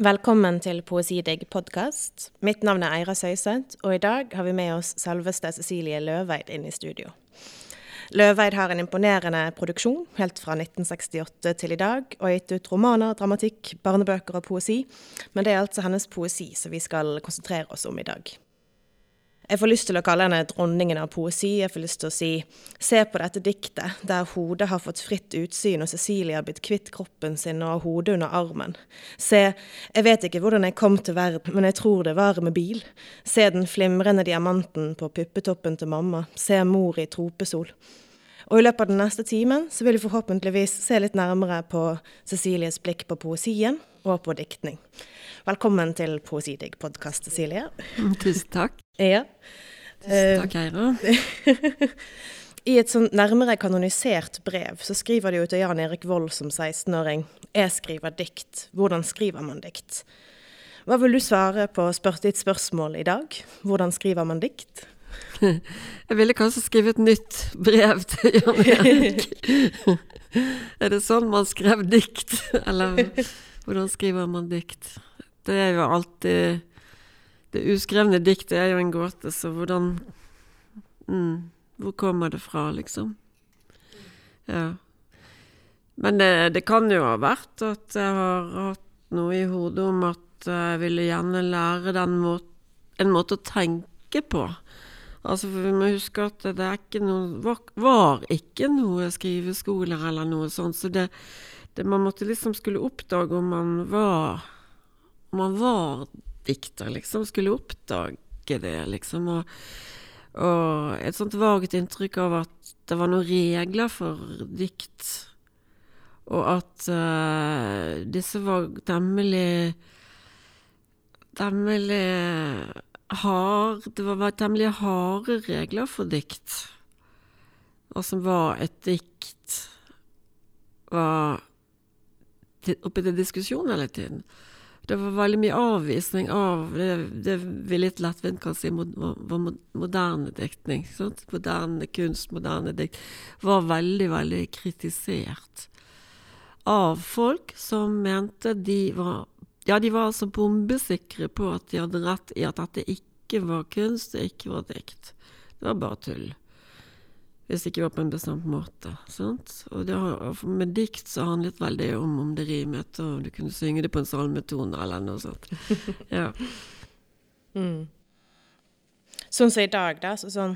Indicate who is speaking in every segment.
Speaker 1: Velkommen til Poesidigg podkast. Mitt navn er Eira Søyseth, og i dag har vi med oss selveste Cecilie Løveid inn i studio. Løveid har en imponerende produksjon helt fra 1968 til i dag, og har gitt ut romaner, dramatikk, barnebøker og poesi. Men det er altså hennes poesi som vi skal konsentrere oss om i dag. Jeg får lyst til å kalle henne dronningen av poesi. Jeg får lyst til å si se på dette diktet, der hodet har fått fritt utsyn og Cecilie har blitt kvitt kroppen sin og har hodet under armen. Se, jeg vet ikke hvordan jeg kom til verden, men jeg tror det var med bil. Se den flimrende diamanten på puppetoppen til mamma. Se mor i tropesol. Og i løpet av den neste timen så vil vi forhåpentligvis se litt nærmere på Cecilies blikk på poesien og på diktning. Velkommen til Poesidigg-podkast, Cecilie.
Speaker 2: Tusen takk.
Speaker 1: Ja.
Speaker 2: Tusen takk, Eira.
Speaker 1: I et sånn nærmere kanonisert brev så skriver de jo til Jan Erik Vold som 16-åring 'Jeg skriver dikt. Hvordan skriver man dikt?' Hva vil du svare på ditt spørsmål i dag? Hvordan skriver man dikt?
Speaker 2: Jeg ville kanskje skrive et nytt brev til Jan Erik. er det sånn man skrev dikt? Eller hvordan skriver man dikt? Det er jo alltid Det uskrevne diktet er jo en gåte, så hvordan mm, Hvor kommer det fra, liksom? Ja. Men det, det, kan jo ha vært at jeg har hatt noe i hodet om at jeg ville gjerne lære måten en måte å tenke på. Altså, for Vi må huske at det ikke noe, var, var ikke noe skriveskoler eller noe sånt. Så det, det, man måtte liksom skulle oppdage om man var Om man var dikter, liksom. Skulle oppdage det, liksom. Og, og et sånt vagt inntrykk av at det var noen regler for dikt. Og at uh, disse var temmelig Temmelig hard Det var temmelig harde regler for dikt. Hva som var et dikt, var oppe til diskusjon hele tiden. Det var veldig mye avvisning av det, det vi litt lettvint kan si var moderne diktning. Sant? Moderne kunst, moderne dikt. Var veldig, veldig kritisert av folk som mente de var Ja, de var altså bombesikre på at de hadde rett i at dette ikke var kunst, det ikke var dikt. Det var bare tull hvis det ikke var på en bestemt måte. Sant? Og har, med dikt så handlet veldig om om det rimet, og du kunne synge det på en salmetone eller noe sånt. Ja.
Speaker 1: Mm. Sånn som i dag, da. Så sånn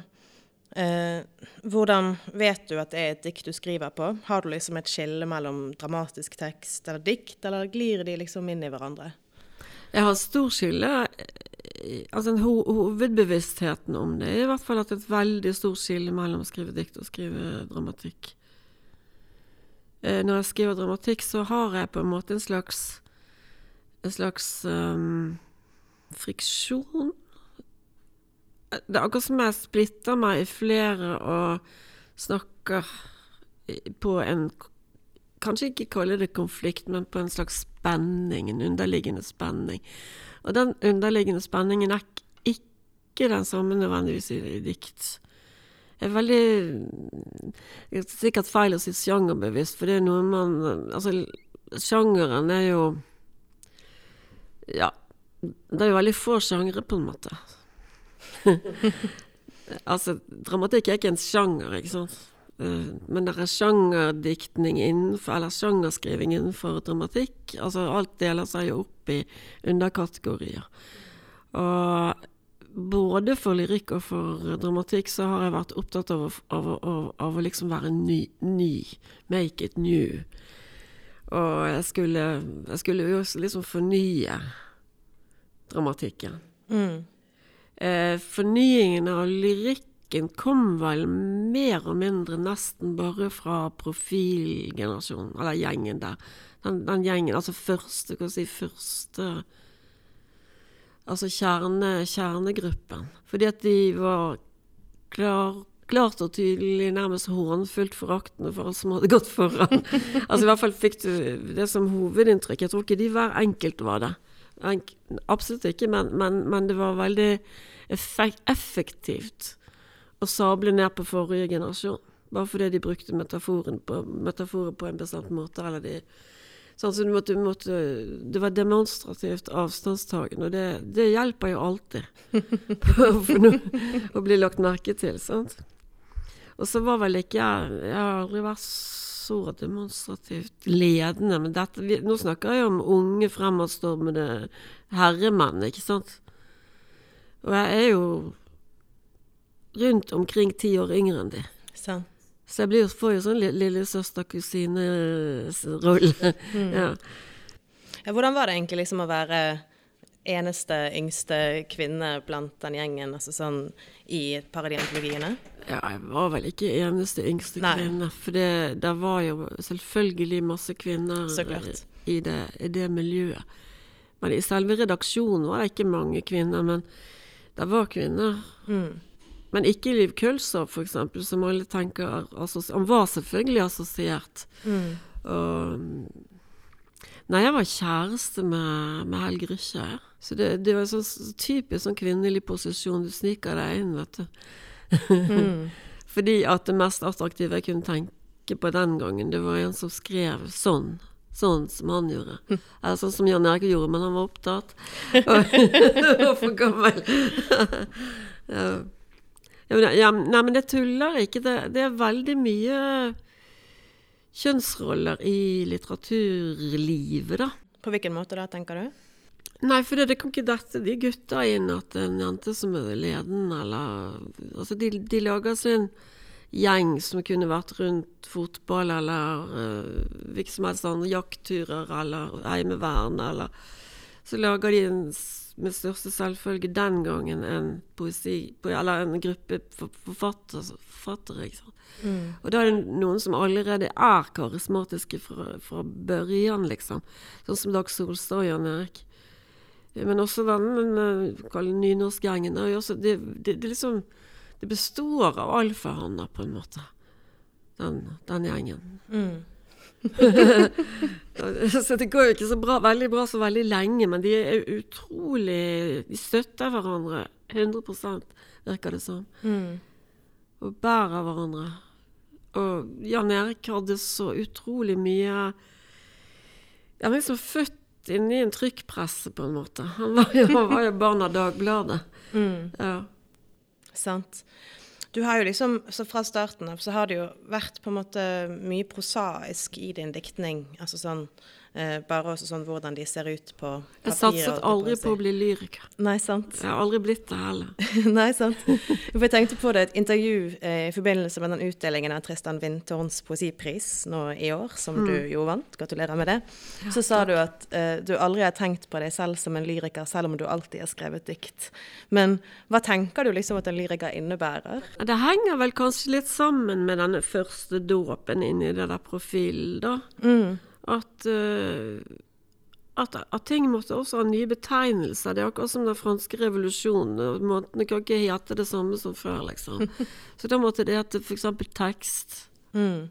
Speaker 1: eh, Hvordan vet du at det er et dikt du skriver på? Har du liksom et skille mellom dramatisk tekst eller dikt, eller glir de liksom inn i hverandre?
Speaker 2: Jeg har stor skille altså ho Hovedbevisstheten om det er i hvert fall at et veldig stort skille mellom å skrive dikt og skrive dramatikk. Eh, når jeg skriver dramatikk, så har jeg på en måte en slags en slags um, friksjon. Det er akkurat som jeg splitter meg i flere og snakker på en Kanskje ikke kalle det konflikt, men på en slags spenning, en underliggende spenning. Og den underliggende spenningen er ikke den samme nødvendigvis i, i dikt. Det er veldig det er Sikkert feil å si sjangerbevisst, for det er noe man Altså, sjangeren er jo Ja, det er jo veldig få sjangre, på en måte. altså, dramatikk er ikke en sjanger, ikke sant. Eh, men det er sjangerdiktning innenfor, eller sjangerskriving innenfor dramatikk. Altså alt deler seg jo opp i underkategorier. Og både for lyrikk og for dramatikk så har jeg vært opptatt av av, av, av å liksom være ny, ny. Make it new. Og jeg skulle, jeg skulle jo liksom fornye dramatikken. Mm. Eh, fornyingen av lyrikk musikken kom vel mer og mindre nesten bare fra profilgenerasjonen, eller gjengen der. Den, den gjengen, altså første, hva si, første Altså kjerne, kjernegruppen. Fordi at de var klar, klart og tydelig nærmest hånfullt foraktende for alt som hadde gått foran. altså I hvert fall fikk du det som hovedinntrykk. Jeg tror ikke de hver enkelt var det. Absolutt ikke, men, men, men, det var veldig effektivt å sable ned på forrige generasjon. Bare fordi de brukte metaforen på, metaforen på en bestemt måte, eller de Sånn, så du måtte, måtte, det var demonstrativt avstandstagen, og det, det hjelper jo alltid. For noe, å bli lagt merke til. sant? Og så var vel ikke jeg Jeg har aldri vært så demonstrativt ledende. Men dette, vi, nå snakker jeg om unge fremadstormende herremenn, ikke sant? Og jeg er jo rundt omkring ti år yngre enn de.
Speaker 1: Sant.
Speaker 2: Så jeg blir, får jo sånn lillesøster-kusine-rolle. Mm. Ja.
Speaker 1: Ja, hvordan var det egentlig liksom å være eneste yngste kvinne blant den gjengen, altså sånn i paradiantologiene?
Speaker 2: Ja, jeg var vel ikke eneste yngste
Speaker 1: Nei.
Speaker 2: kvinne. For det, det var jo selvfølgelig masse kvinner i det, i det miljøet. Men i selve redaksjonen var det ikke mange kvinner. Men det var kvinner.
Speaker 1: Mm.
Speaker 2: Men ikke Liv Kølsov, for eksempel, som alle tenker Han var selvfølgelig assosiert.
Speaker 1: Mm.
Speaker 2: Og Nei, jeg var kjæreste med, med Helge Rykkje. Så det, det var sånn s- typisk sånn kvinnelig posisjon. Du sniker deg inn, vet du.
Speaker 1: Mm.
Speaker 2: Fordi at det mest attraktive jeg kunne tenke på den gangen, det var en som skrev sånn. Sånn som han gjorde. Eller sånn som Jan Erik gjorde, men han var opptatt. Og, og for gammel. ja. Ja, nei, men det tuller ikke. Det, det er veldig mye kjønnsroller i litteraturlivet, da.
Speaker 1: På hvilken måte da, tenker du?
Speaker 2: Nei, for det, det kan ikke dette de gutta inn at en jente som er ledende, eller Altså, de, de lager sin gjeng som kunne vært rundt fotball eller uh, hvilke som helst andre jaktturer eller Heimevern eller Så lager de en, med største selvfølge den gangen en poesi Eller en gruppe forfattere. forfatter, forfattere, mm. Og da er det noen som allerede er karismatiske fra, fra børjan, liksom. Sånn som Dag Solstad og Jan Erik. Men også den kall det nynorskgjengen. Det, det, det liksom Det består av alfahanner, på en måte. Den, den gjengen.
Speaker 1: Mm.
Speaker 2: så det går jo ikke så bra, veldig bra så veldig lenge, men de er utrolig De støtter hverandre 100% virker det som.
Speaker 1: Mm.
Speaker 2: Og bærer hverandre. Og Jan Erik hadde så utrolig mye Han er liksom født inni en trykkpresse, på en måte. Han var jo, han var jo barn av Dagbladet.
Speaker 1: Mm.
Speaker 2: Ja.
Speaker 1: Sant. Du har jo liksom, så Fra starten av så har det jo vært på en måte mye prosaisk i din diktning. Altså sånn, eh, Bare også sånn hvordan de ser ut på papir.
Speaker 2: Jeg satset aldri på å bli lyriker.
Speaker 1: Nei, sant.
Speaker 2: Jeg har aldri blitt det heller.
Speaker 1: Nei, sant. For jeg tenkte på det, et intervju eh, i forbindelse med den utdelingen av Tristan Wintherns poesipris nå i år, som du jo vant. Gratulerer med det. Så sa du at eh, du aldri har tenkt på deg selv som en lyriker, selv om du alltid har skrevet dikt. Men hva tenker du liksom at en lyriker innebærer?
Speaker 2: Det henger vel kanskje litt sammen med denne første dåpen inni det der profilen, da.
Speaker 1: Mm.
Speaker 2: At, eh, at, at ting måtte også ha nye betegnelser. Det er akkurat som den franske revolusjonen. Måtene kan ikke hete det samme som før, liksom. Så da måtte det hete f.eks. tekst.
Speaker 1: Mm.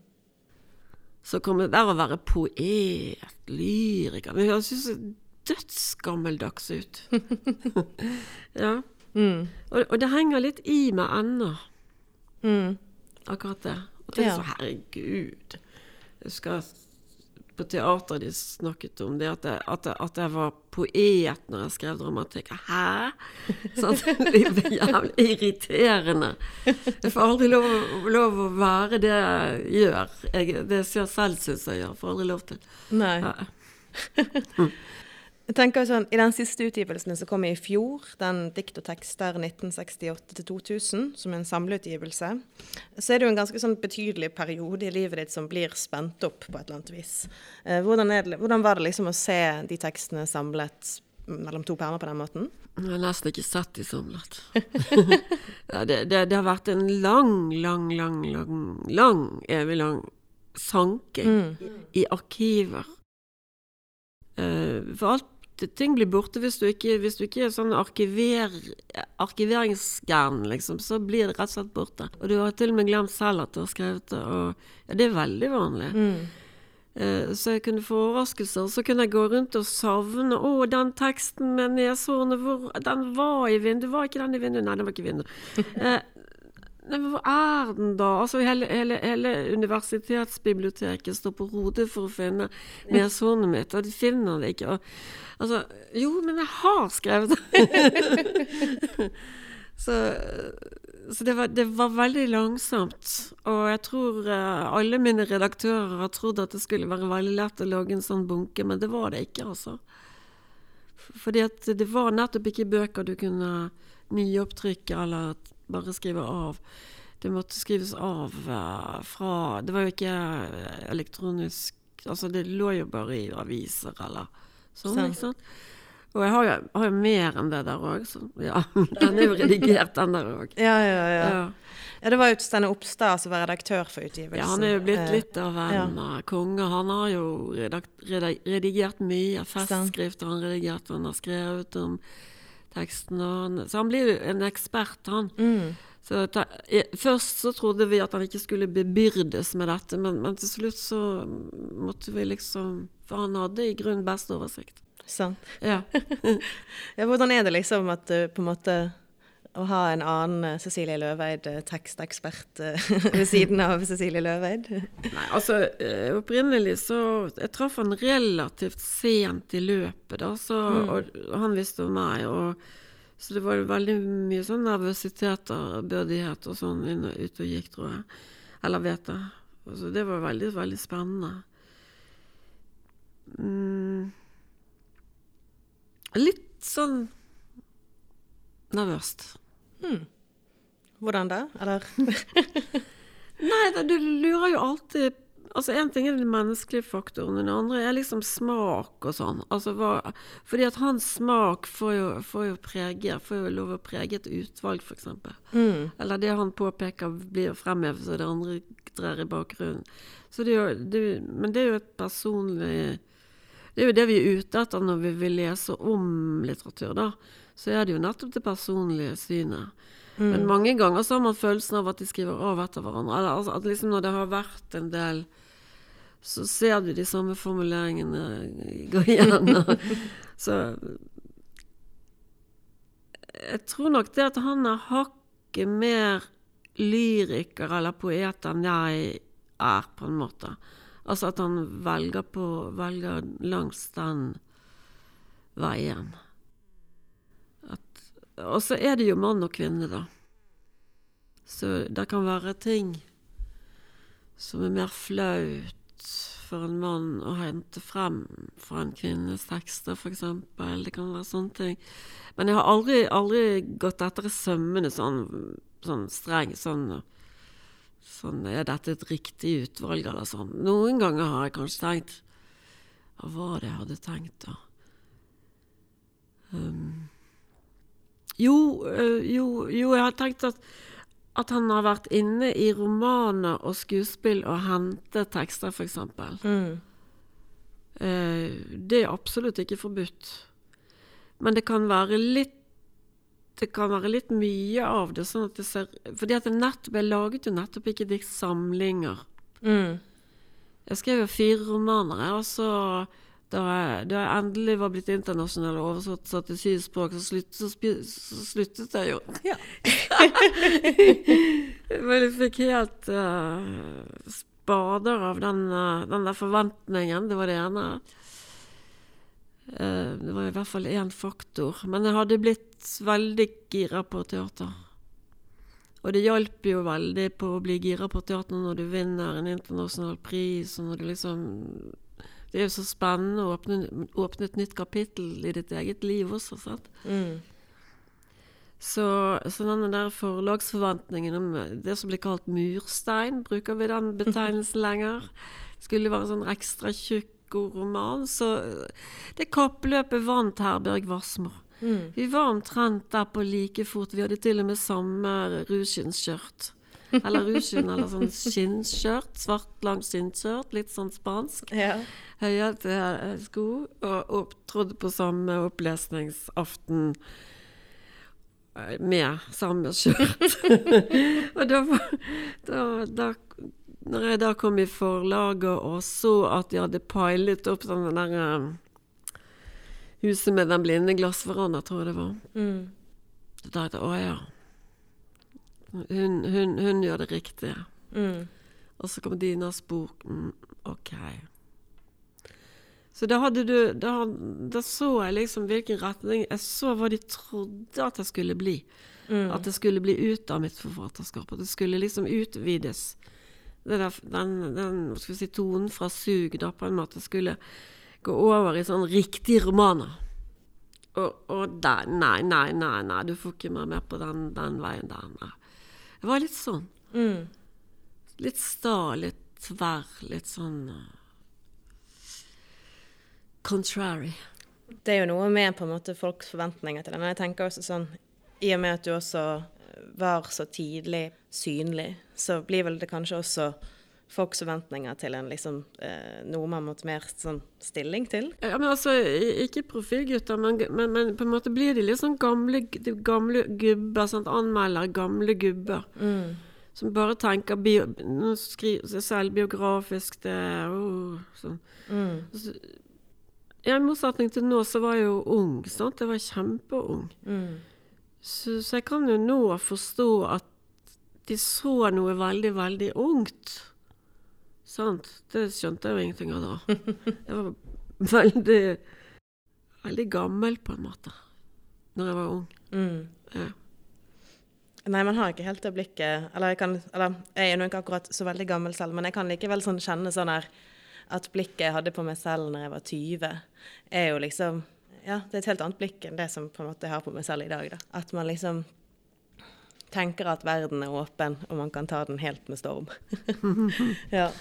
Speaker 2: Så kommer det der å være poet, lyriker Det høres jo så dødsgammeldags ut. ja.
Speaker 1: Mm.
Speaker 2: Og, og det henger litt i meg ennå,
Speaker 1: Mm.
Speaker 2: akkurat det. Og det er
Speaker 1: Ja.
Speaker 2: så herregud. Jeg husker på teateret de snakket om det, at jeg, at jeg, at jeg var poet når jeg skrev dramatikk. Hæ? Sånn, det ble jævlig irriterende. Jeg får aldri lov, lov å være det jeg gjør. Jeg, det jeg selv syns jeg gjør. Får aldri lov til.
Speaker 1: Nei.
Speaker 2: Ja.
Speaker 1: Jeg tenker sånn, I den siste utgivelsen som kom i fjor, den Dikt og tekster 1968-2000, som er en samleutgivelse, så er det jo en ganske sånn betydelig periode i livet ditt som blir spent opp på et eller annet vis. Eh, hvordan, det, hvordan var det liksom å se de tekstene samlet mellom to permer på den måten?
Speaker 2: Jeg har nesten ikke sett de samlet. ja, det, det, det har vært en lang, lang, lang, lang, lang, evig lang sanking i arkiver. Uh, for alt ting blir borte hvis du ikke, hvis du ikke er sånn arkiver, arkiveringsgæren, liksom. Så blir det rett og slett borte. Og du har til og med glemt selv at du har skrevet det. Og ja, det er veldig vanlig. Eh, Så jeg kunne få overraskelser. Så kunne jeg gå rundt og savne Å, den teksten med neshårene, hvor Den var i vinduet. Var ikke den i vinduet? Nei, den var ikke i vinduet. Eh, Hva er den, da? Altså, hele, hele, hele universitetsbiblioteket står på hodet for å finne neshornet mitt, og de finner det ikke. Og, altså, jo, men jeg har skrevet det! så så det, var, det var, veldig langsomt. Og jeg tror uh, alle mine redaktører har trodd at det skulle være veldig lett å lage en sånn bunke, men det var det ikke, altså. Fordi at det var nettopp ikke bøker du kunne nyopptrykke eller bare skrive av. Det måtte skrives av uh, fra Det var jo ikke elektronisk Altså, det lå jo bare i aviser eller sånn, ikke sant. Og jeg har jo, har jo mer enn det der òg, så ja. Den er jo redigert, den der òg.
Speaker 1: Ja, ja, ja, ja. Ja, Det var jo Steinar Opstad som var redaktør for utgivelsen.
Speaker 2: Ja, han er jo blitt eh, litt av en ja. Eh, konge. Han har jo redigert mye. Festskrifter han redigert, han har skrevet om teksten. Han, så han blir jo en ekspert, han. Mm. Så ta, Først så trodde vi at han ikke skulle bebyrdes med dette, men, men til slutt så måtte vi liksom For han hadde i grunnen best oversikt.
Speaker 1: Sant.
Speaker 2: Ja.
Speaker 1: ja. Hvordan er det liksom at du på en måte å ha en annen eh, Cecilie Løveid, eh, tekstekspert, eh, ved siden av Cecilie Løveid?
Speaker 2: Nei, altså opprinnelig så Jeg traff han relativt sent i løpet, da, så, mm. og han visste om meg. og så det var veldig mye sånn nervøsitet og bødighet og sånn inn og ut og gikk, tror jeg. Eller vet jeg. Altså, det var veldig, veldig spennende. Mm. Litt sånn nervøst.
Speaker 1: Hmm. Hvordan da? Eller?
Speaker 2: Nei, da, du lurer jo alltid Altså, Én ting er den menneskelige faktoren, den andre er liksom smak og sånn. Altså, hva, fordi at hans smak får jo, får jo prege Får jo lov å prege et utvalg, f.eks. Mm. Eller det han påpeker, blir fremhevet, så det andre drar i bakgrunnen. Så det jo, det, men det er jo et personlig det er jo det vi er ute etter når vi vil lese om litteratur, da. Så er det jo nettopp det personlige synet. Mm. Men mange ganger så har man følelsen av at de skriver av etter hverandre. Eller altså, at liksom når det har vært en del så ser du de samme formuleringene gå igjen. så Jeg tror nok det at han er hakket mer lyriker eller poet enn jeg er, på en måte. Altså at han velger, på, velger langs den veien. og så er det jo mann og kvinne, da. Så det kan være ting som er mer flaut for en mann å hente frem fra en kvinnes tekster, f.eks. Det kan være sånne ting. Men jeg har aldri, aldri gått etter i sømmene sånn, sånn streng sånn Sånn, Er dette et riktig utvalg, eller sånn? Noen ganger har jeg kanskje tenkt Hva var det jeg hadde tenkt, da? Um, jo, uh, jo, jo, jeg har tenkt at, at han har vært inne i romaner og skuespill og hentet tekster, f.eks. Mm. Uh, det er absolutt ikke forbudt. Men det kan være litt det kan være litt mye av det. sånn at det ser, fordi at det nettopp, Jeg laget jo nettopp ikke diktsamlinger. Mm. Jeg skrev jo fire romaner, og så da jeg, da jeg, endelig var blitt internasjonal og oversatt til syv språk, så, slutt, så, så, sluttet jeg jo. Ja. Men jeg fikk helt uh, spader av den, uh, den der forventningen. Det var det ene. Det var i hvert fall én faktor. Men jeg hadde blitt veldig gira på teater. Og det hjalp jo veldig på å bli gira på teater når du vinner en internasjonal pris, og når du liksom Det er jo så spennende å åpne, åpne et nytt kapittel i ditt eget liv også, sant. Mm. Så, så denne der forlagsforventningen om det som blir kalt murstein, bruker vi den betegnelsen lenger? Skulle være sånn ekstra tjukk roman. Så det kappløpet vant Herbjørg Wassmo. Mm. Vi var omtrent der på like fort. Vi hadde til og med samme ruskinnskjørt. Eller ruskinn, eller sånn skinnskjørt. Svart, langt skinnskjørt. Litt sånn spansk. Ja. Høyhælte eh, sko. Og opptrådte på samme opplesningsaften eh, med samme skjørt. og da, da, da når jeg da kom i forlaget og så at de hadde pilet opp sånn der eh, Huset med den blinde glassveranda, tror jeg det var. Mm. Da tenkte jeg å ja. Hun, hun, hun gjør det riktige.
Speaker 1: Mm.
Speaker 2: Og så kom Dinas bok. Mm, ok. Så da hadde du da, da så jeg liksom hvilken retning Jeg så hva de trodde at jeg skulle bli.
Speaker 1: Mm.
Speaker 2: At det skulle bli ut av mitt forfatterskap. At det skulle liksom utvides. Den, den si, tonen fra sug da på en måte skulle gå over i sånn riktig romaner. Og, og der, nei, nei, nei, nei, du får ikke meg med på den, den veien der. Nei. Det var litt sånn.
Speaker 1: Mm.
Speaker 2: Litt sta, litt tverr, litt sånn uh, Contrary.
Speaker 1: Det er jo noe med på en måte folks forventninger til det. Men Jeg tenker også sånn, I og med at du også var så tidlig synlig, så blir vel det kanskje også folks forventninger til en liksom eh, noe man måtte mer sånn stilling til.
Speaker 2: Ja, men altså, Ikke profilgutter, men, men, men på en måte blir de litt sånn gamle, gamle gubber. Sant? Anmelder gamle gubber.
Speaker 1: Mm.
Speaker 2: Som bare tenker bio, nå skriver seg selv biografisk det oh, sånn.
Speaker 1: Mm.
Speaker 2: Så, ja, I motsetning til nå, så var jeg jo ung. sant? Jeg var kjempeung.
Speaker 1: Mm.
Speaker 2: Så, så jeg kan jo nå forstå at de så noe veldig, veldig ungt. Sant? Det skjønte jeg jo ingenting av da. Jeg var veldig Veldig gammel, på en måte, når jeg var ung.
Speaker 1: Mm.
Speaker 2: Ja.
Speaker 1: Nei, man har ikke helt det blikket Eller jeg kan Eller jeg er nå ikke akkurat så veldig gammel selv, men jeg kan likevel sånn kjenne sånn her at blikket jeg hadde på meg selv når jeg var 20, er jo liksom Ja, det er et helt annet blikk enn det som på en måte jeg har på meg selv i dag, da. At man liksom tenker at verden er åpen, og man kan ta den helt med storm. ja.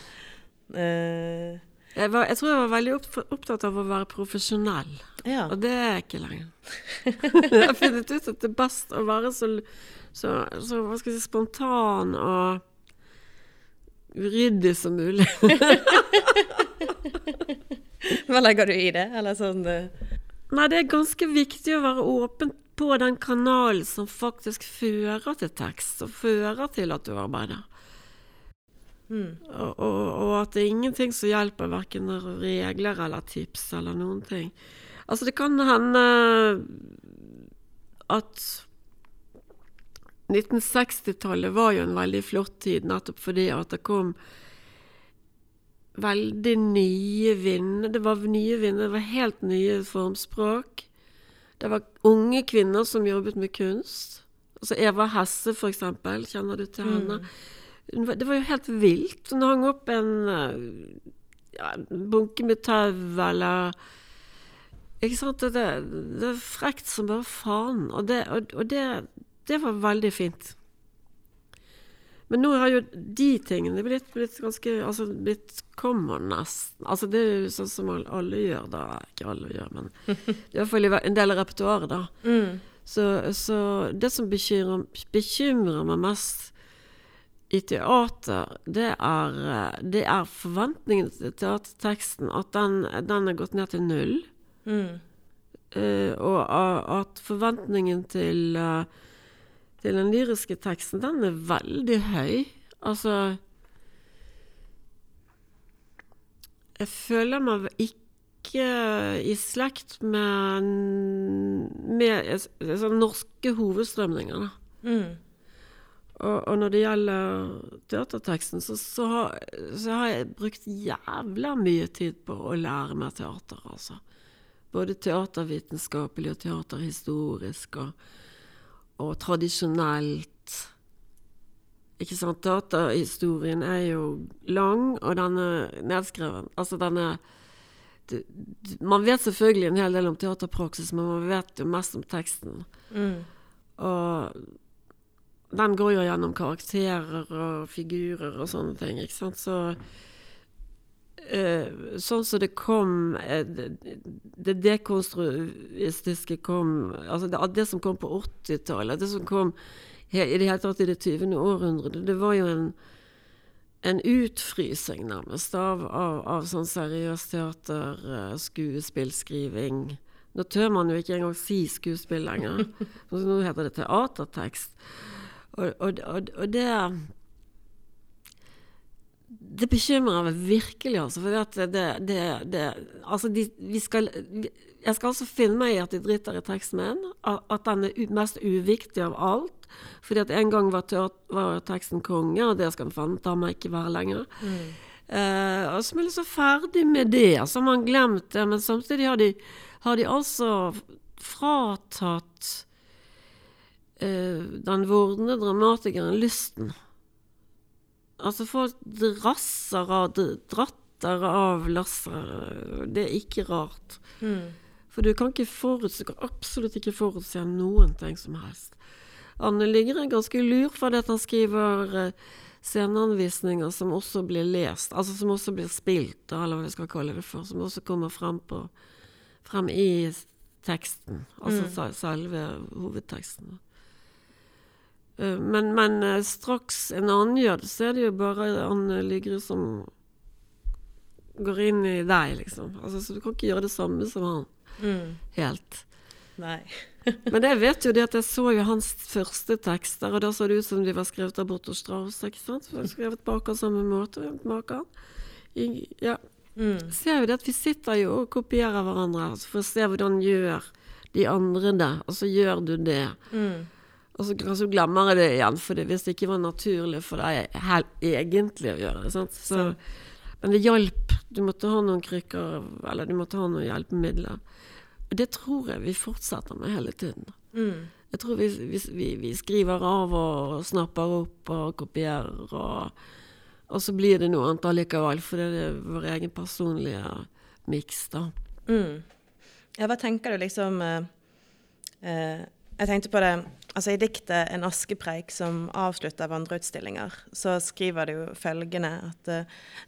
Speaker 1: Uh,
Speaker 2: Jeg, var, jeg tror jeg var veldig opp, opptatt av å være profesjonell,
Speaker 1: ja.
Speaker 2: og det er jeg ikke lenger. jeg har funnet ut at det er best å være så, så, så hva skal jeg si, spontan og uryddig som mulig.
Speaker 1: Hva legger du i det? Eller sånn eh,
Speaker 2: Nei, det er ganske viktig å være åpen på den kanalen som faktisk fører til tekst, og fører til at du arbeider.
Speaker 1: mm.
Speaker 2: Og, og, og at det er ingenting som hjelper, verken regler eller tips eller noen ting. Altså, det kan hende at 1960-tallet var jo en veldig flott tid, nettopp fordi at det kom veldig nye vinder. Det var nye vinder, det var helt nye formspråk. Det var unge kvinner som jobbet med kunst. Altså Eva Hesse, for eksempel. Kjenner du til henne? Hun Det var jo helt vilt. Hun hang opp en, eh, ja, bunke med tau eller Ikke sant? Det, det, det er frekt som bare faen. Og, det, og, og det, det var veldig fint. Men nå har jo de tingene blitt, blitt ganske Altså blitt common nesten. Altså det er jo sånn som alle, gjør, da. Ikke alle gjør, men iallfall en del av repertoaret, da.
Speaker 1: Mm.
Speaker 2: Så, så det som bekymrer, bekymrer meg mest i teater, det er, det er forventningen til teaterteksten. At den, den er gått ned til null.
Speaker 1: Mm.
Speaker 2: Uh, og at forventningen til, eh, til den lyriske teksten, den er veldig høy. Altså Jeg føler meg ikke i slekt med, med sånn norske hovedstrømninger, da.
Speaker 1: Mm.
Speaker 2: Og, og når det gjelder teaterteksten, så, så, har, så har jeg brukt jævla mye tid på å lære meg teater, altså. Både teatervitenskapelig og teaterhistorisk og, og tradisjonelt. Ikke sant? Teaterhistorien er jo lang, og den er nedskreven. Altså den er Man vet selvfølgelig en hel del om teaterpraksis, men man vet jo mest om teksten.
Speaker 1: Mm.
Speaker 2: Og den går jo gjennom karakterer og figurer og sånne ting, ikke sant. Så eh, Sånn som det kom uh, Det, det dekonstruistiske kom Altså det, det som kom på 80-tallet, det som kom he, i det hele tatt i det 20. århundret, det var jo en en utfrysing, nærmest, av, av, av sånn seriøs teater, eh, skuespillskriving. Nå tør man jo ikke engang si skuespill lenger. Nå heter det teatertekst. Og, og, og, og det Det bekymrer meg virkelig, altså. For det, det, det, det Altså, de, vi skal jeg skal altså finne meg i at de driter i teksten min. At, den er mest uviktig av alt. Fordi at en gang var, tør, var teksten konge, og det skal den faen ta meg ikke være lenger.
Speaker 1: Mm.
Speaker 2: Eh, og så er man liksom ferdig med det. Så har man glemt det. Men samtidig har de, har de altså fratatt eh, den vordende dramatikeren lysten. Altså folk drasser av dratter av lasset. Det er ikke rart.
Speaker 1: Mm.
Speaker 2: For du kan ikke forutse, du kan absolutt ikke forutse noen ting som helst. Anne Ligger er ganske lur fordi at han skriver eh, sceneanvisninger som også blir lest, altså som også blir spilt, eller hva vi skal kalle det for, som også kommer frem, på, frem i teksten, altså
Speaker 1: Mm.
Speaker 2: selve hovedteksten. Eh, Men, men eh, straks en annen gjør det, så er det jo bare Anne Ligre som går inn i deg, liksom. Altså, så du kan ikke gjøre det samme som han,
Speaker 1: Mm.
Speaker 2: helt.
Speaker 1: Nei.
Speaker 2: Men jeg vet jo det at jeg så jo hans første tekster, og da så det ut som de var skrevet av Borto Strauss, ikke sant? Det skrevet på akkurat samme måte. Maken. Ja.
Speaker 1: Mm.
Speaker 2: Ser jo det at vi sitter jo og kopierer hverandre altså for å se hvordan gjør de andre det, og så gjør du det.
Speaker 1: Mm.
Speaker 2: Og så kanskje glemmer jeg det igjen, for det, hvis det ikke var naturlig for deg egentlig å gjøre det. Så, men det hjalp. Du måtte ha noen krykker, eller du måtte ha noen hjelpemidler. Og det tror jeg vi fortsetter med hele tiden.
Speaker 1: Mm.
Speaker 2: Jeg tror vi, vi, vi, vi skriver av og snapper opp og kopierer, og, og så blir det noe annet allikevel, for det er vår egen personlige miks, da.
Speaker 1: Mm. Ja, hva tenker du liksom eh, eh, Jeg tenkte på det Altså I diktet 'En askepreik', som avslutter vandreutstillinger, så skriver det jo følgende at eh,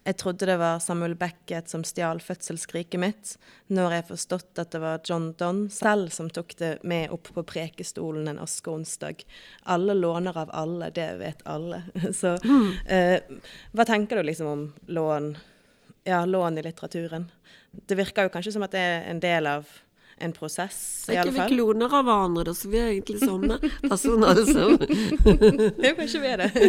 Speaker 1: Jeg trodde det var Samuel Beckett som stjal fødselsskriket mitt. når jeg forstått at det var John Donne selv som tok det med opp på prekestolen en askeonsdag. Alle låner av alle, det vet alle. Så eh, hva tenker du liksom om lån? Ja, lån i litteraturen. Det virker jo kanskje som at det er en del av en prosess, i
Speaker 2: Er
Speaker 1: alle
Speaker 2: ikke vi kloner av hverandre, da, så vi er egentlig samme personer sammen.
Speaker 1: Ja, kanskje vi er det.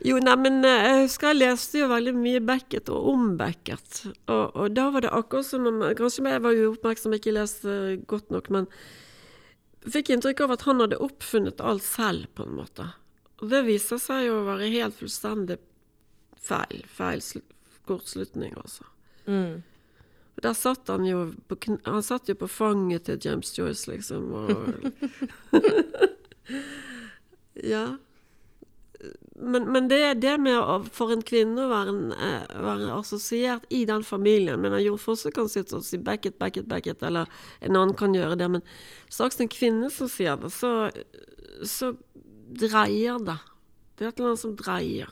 Speaker 2: Jo, nei, men eh, jeg husker jeg leste jo veldig mye Beckett og om Beckett. Og, og da var det akkurat som om Kanskje jeg var uoppmerksom, ikke leste godt nok, men fikk inntrykk av at han hadde oppfunnet alt selv, på en måte. Og det viser seg jo å være helt fullstendig feil. Feil kortslutning, altså.
Speaker 1: Mm.
Speaker 2: Der satt han jo på, han satt jo på fanget til James Joyce, liksom. Og ja. Men, men det det med å, for en kvinne å være, eh, være assosiert i den familien Men en Fosse kan sitte og si 'back it, back it, back it', eller en annen kan gjøre det. Men straks en kvinne som sier det, så, så dreier det. Det er et eller annet som dreier.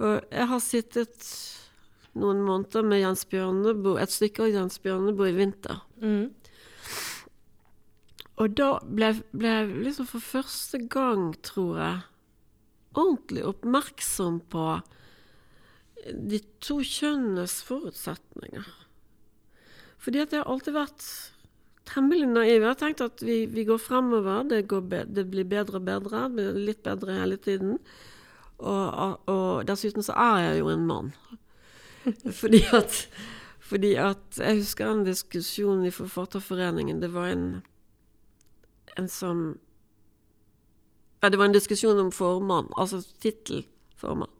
Speaker 2: Og jeg har sittet noen måneder med Jens Bjørnebo, et stykke av Jens Bjørneboe i vinter.
Speaker 1: Mm.
Speaker 2: Og da ble, jeg liksom for første gang, tror jeg, ordentlig oppmerksom på de to kjønnenes forutsetninger. Fordi at jeg har alltid vært temmelig naiv. Jeg har tenkt at vi, vi går fremover, det, går be, det blir bedre og bedre, blir litt bedre hele tiden. Og, og dessuten så er jeg jo en mann. Fordi at, fordi at Jeg husker en diskusjon i Forfatterforeningen. Det var en, en som ja, Det var en diskusjon om formann, altså tittelformann.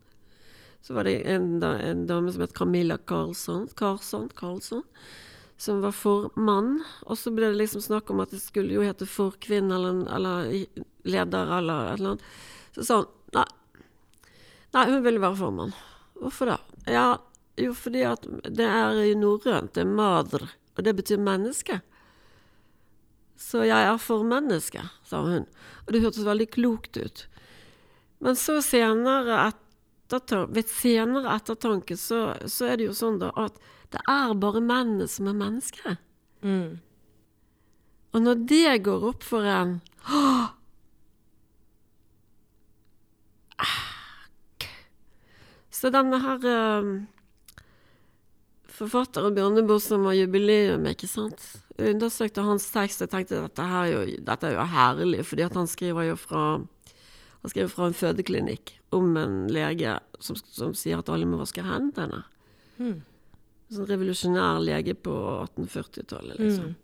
Speaker 2: Så var det en, en dame som het Camilla Karlsson, Karlsson, Karlsson som var formann. Og så ble det liksom snakk om at det skulle jo hete forkvinne eller, eller leder eller et eller annet. Så sa hun nei, nei, hun ville være formann. Hvorfor det? Ja, jo, fordi at det er i norrønt, det er madr, og det betyr menneske. Så jeg er for mennesket, sa hun. Og det hørtes veldig klokt ut. Men så senere, ettertanke, ved senere ettertanke, så, så er det jo sånn da at det er bare mennene som er mennesker.
Speaker 1: Mm.
Speaker 2: Og når det går opp for en «Åh!» Så denne her eh, forfatteren Bjørneboe som var jubileum, ikke sant. Jeg undersøkte hans tekst og tenkte dette, jo, dette er jo herlig, fordi han skriver jo fra han skriver fra en fødeklinikk om en lege som, som sier at alle må vaske hendene.
Speaker 1: Mm.
Speaker 2: Sånn revolusjonær lege på 1840-tallet, liksom.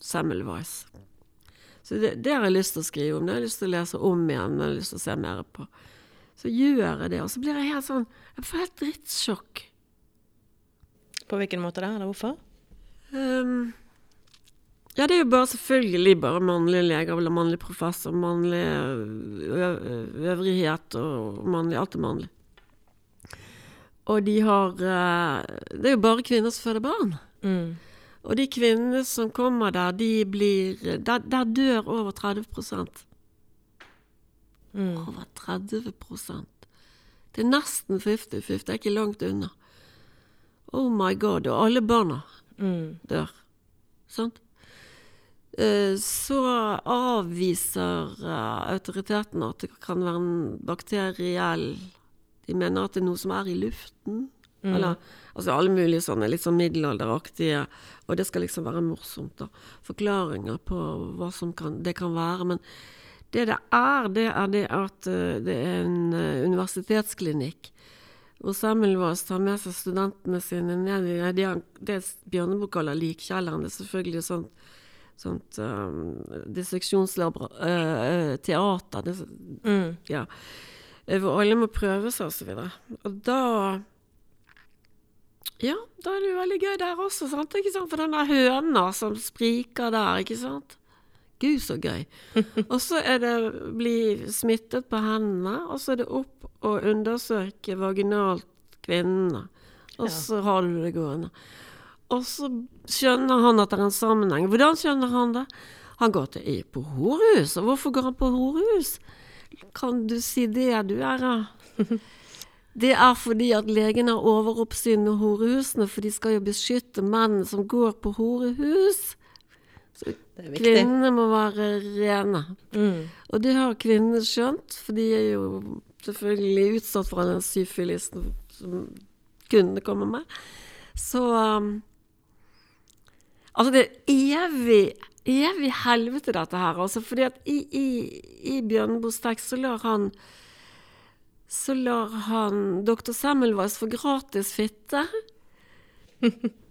Speaker 2: Semmelweis. Så det, det har jeg lyst til å skrive om. Det har jeg lyst til å lese om igjen. Det har jeg lyst til å se mer på. Så gjør jeg det, og så blir jeg helt sånn Jeg får helt drittsjokk.
Speaker 1: På hvilken måte da, eller hvorfor?
Speaker 2: Um, ja, det er jo bare selvfølgelig bare mannlige leger, eller mannlig professor, mannlig øvrighet og mannlig Alt er mannlig. Og de har Det er jo bare kvinner som føder barn.
Speaker 1: Mm.
Speaker 2: Og de kvinnene som kommer der, de blir Der, der dør over 30
Speaker 1: Mm.
Speaker 2: Over 30% Det er nesten 50-50, det er ikke langt unna. Oh my god. Og alle barna
Speaker 1: Mm.
Speaker 2: dør. Sant? Eh, Så avviser autoriteten autoritetene at det kan være en bakteriell De mener at det er noe som er i luften.
Speaker 1: Mm.
Speaker 2: Eller altså alle mulige sånne litt sånn middelalderaktige Og det skal liksom være morsomt, da. Forklaringer på hva som kan, det kan være. Men det det er, det er det at eh, det er en eh, universitetsklinikk. Samuel Semmelweis tar med seg studentene sine ned i det, det Bjørneboe kaller likkjelleren. Det er selvfølgelig sånt, sånt um, disseksjonsteater. Uh,
Speaker 1: Mm.
Speaker 2: ja. Eh, Hvor alle må prøve seg og så videre. Og da Ja, da er det jo veldig gøy der også, sant? Ikke sant? For den der høna som spriker der, ikke sant? Gud, så gøy. og så er det bli smittet på hendene, og så er det opp og undersøke vaginalt kvinnene. Og så har du det gående. Og så skjønner han at det er en sammenheng. Hvordan skjønner han det? Han går til på horehus. Og hvorfor går han på horehus? Kan du si det, du er da? Det er fordi at legene har overoppsyn med horehusene, for de skal jo beskytte menn som går på horehus. Så
Speaker 1: Det er viktig.
Speaker 2: Kvinnene må være rene.
Speaker 1: Mm.
Speaker 2: Og det har kvinnene skjønt, for de er jo selvfølgelig utsatt for den syfilisen som kundene kommer med. Så um, Altså, det er evig, evig helvete, dette her. Altså, fordi at i, i, i Bjørneboes tekst så lar han så lar han dr. Semmelweis få gratis fitte.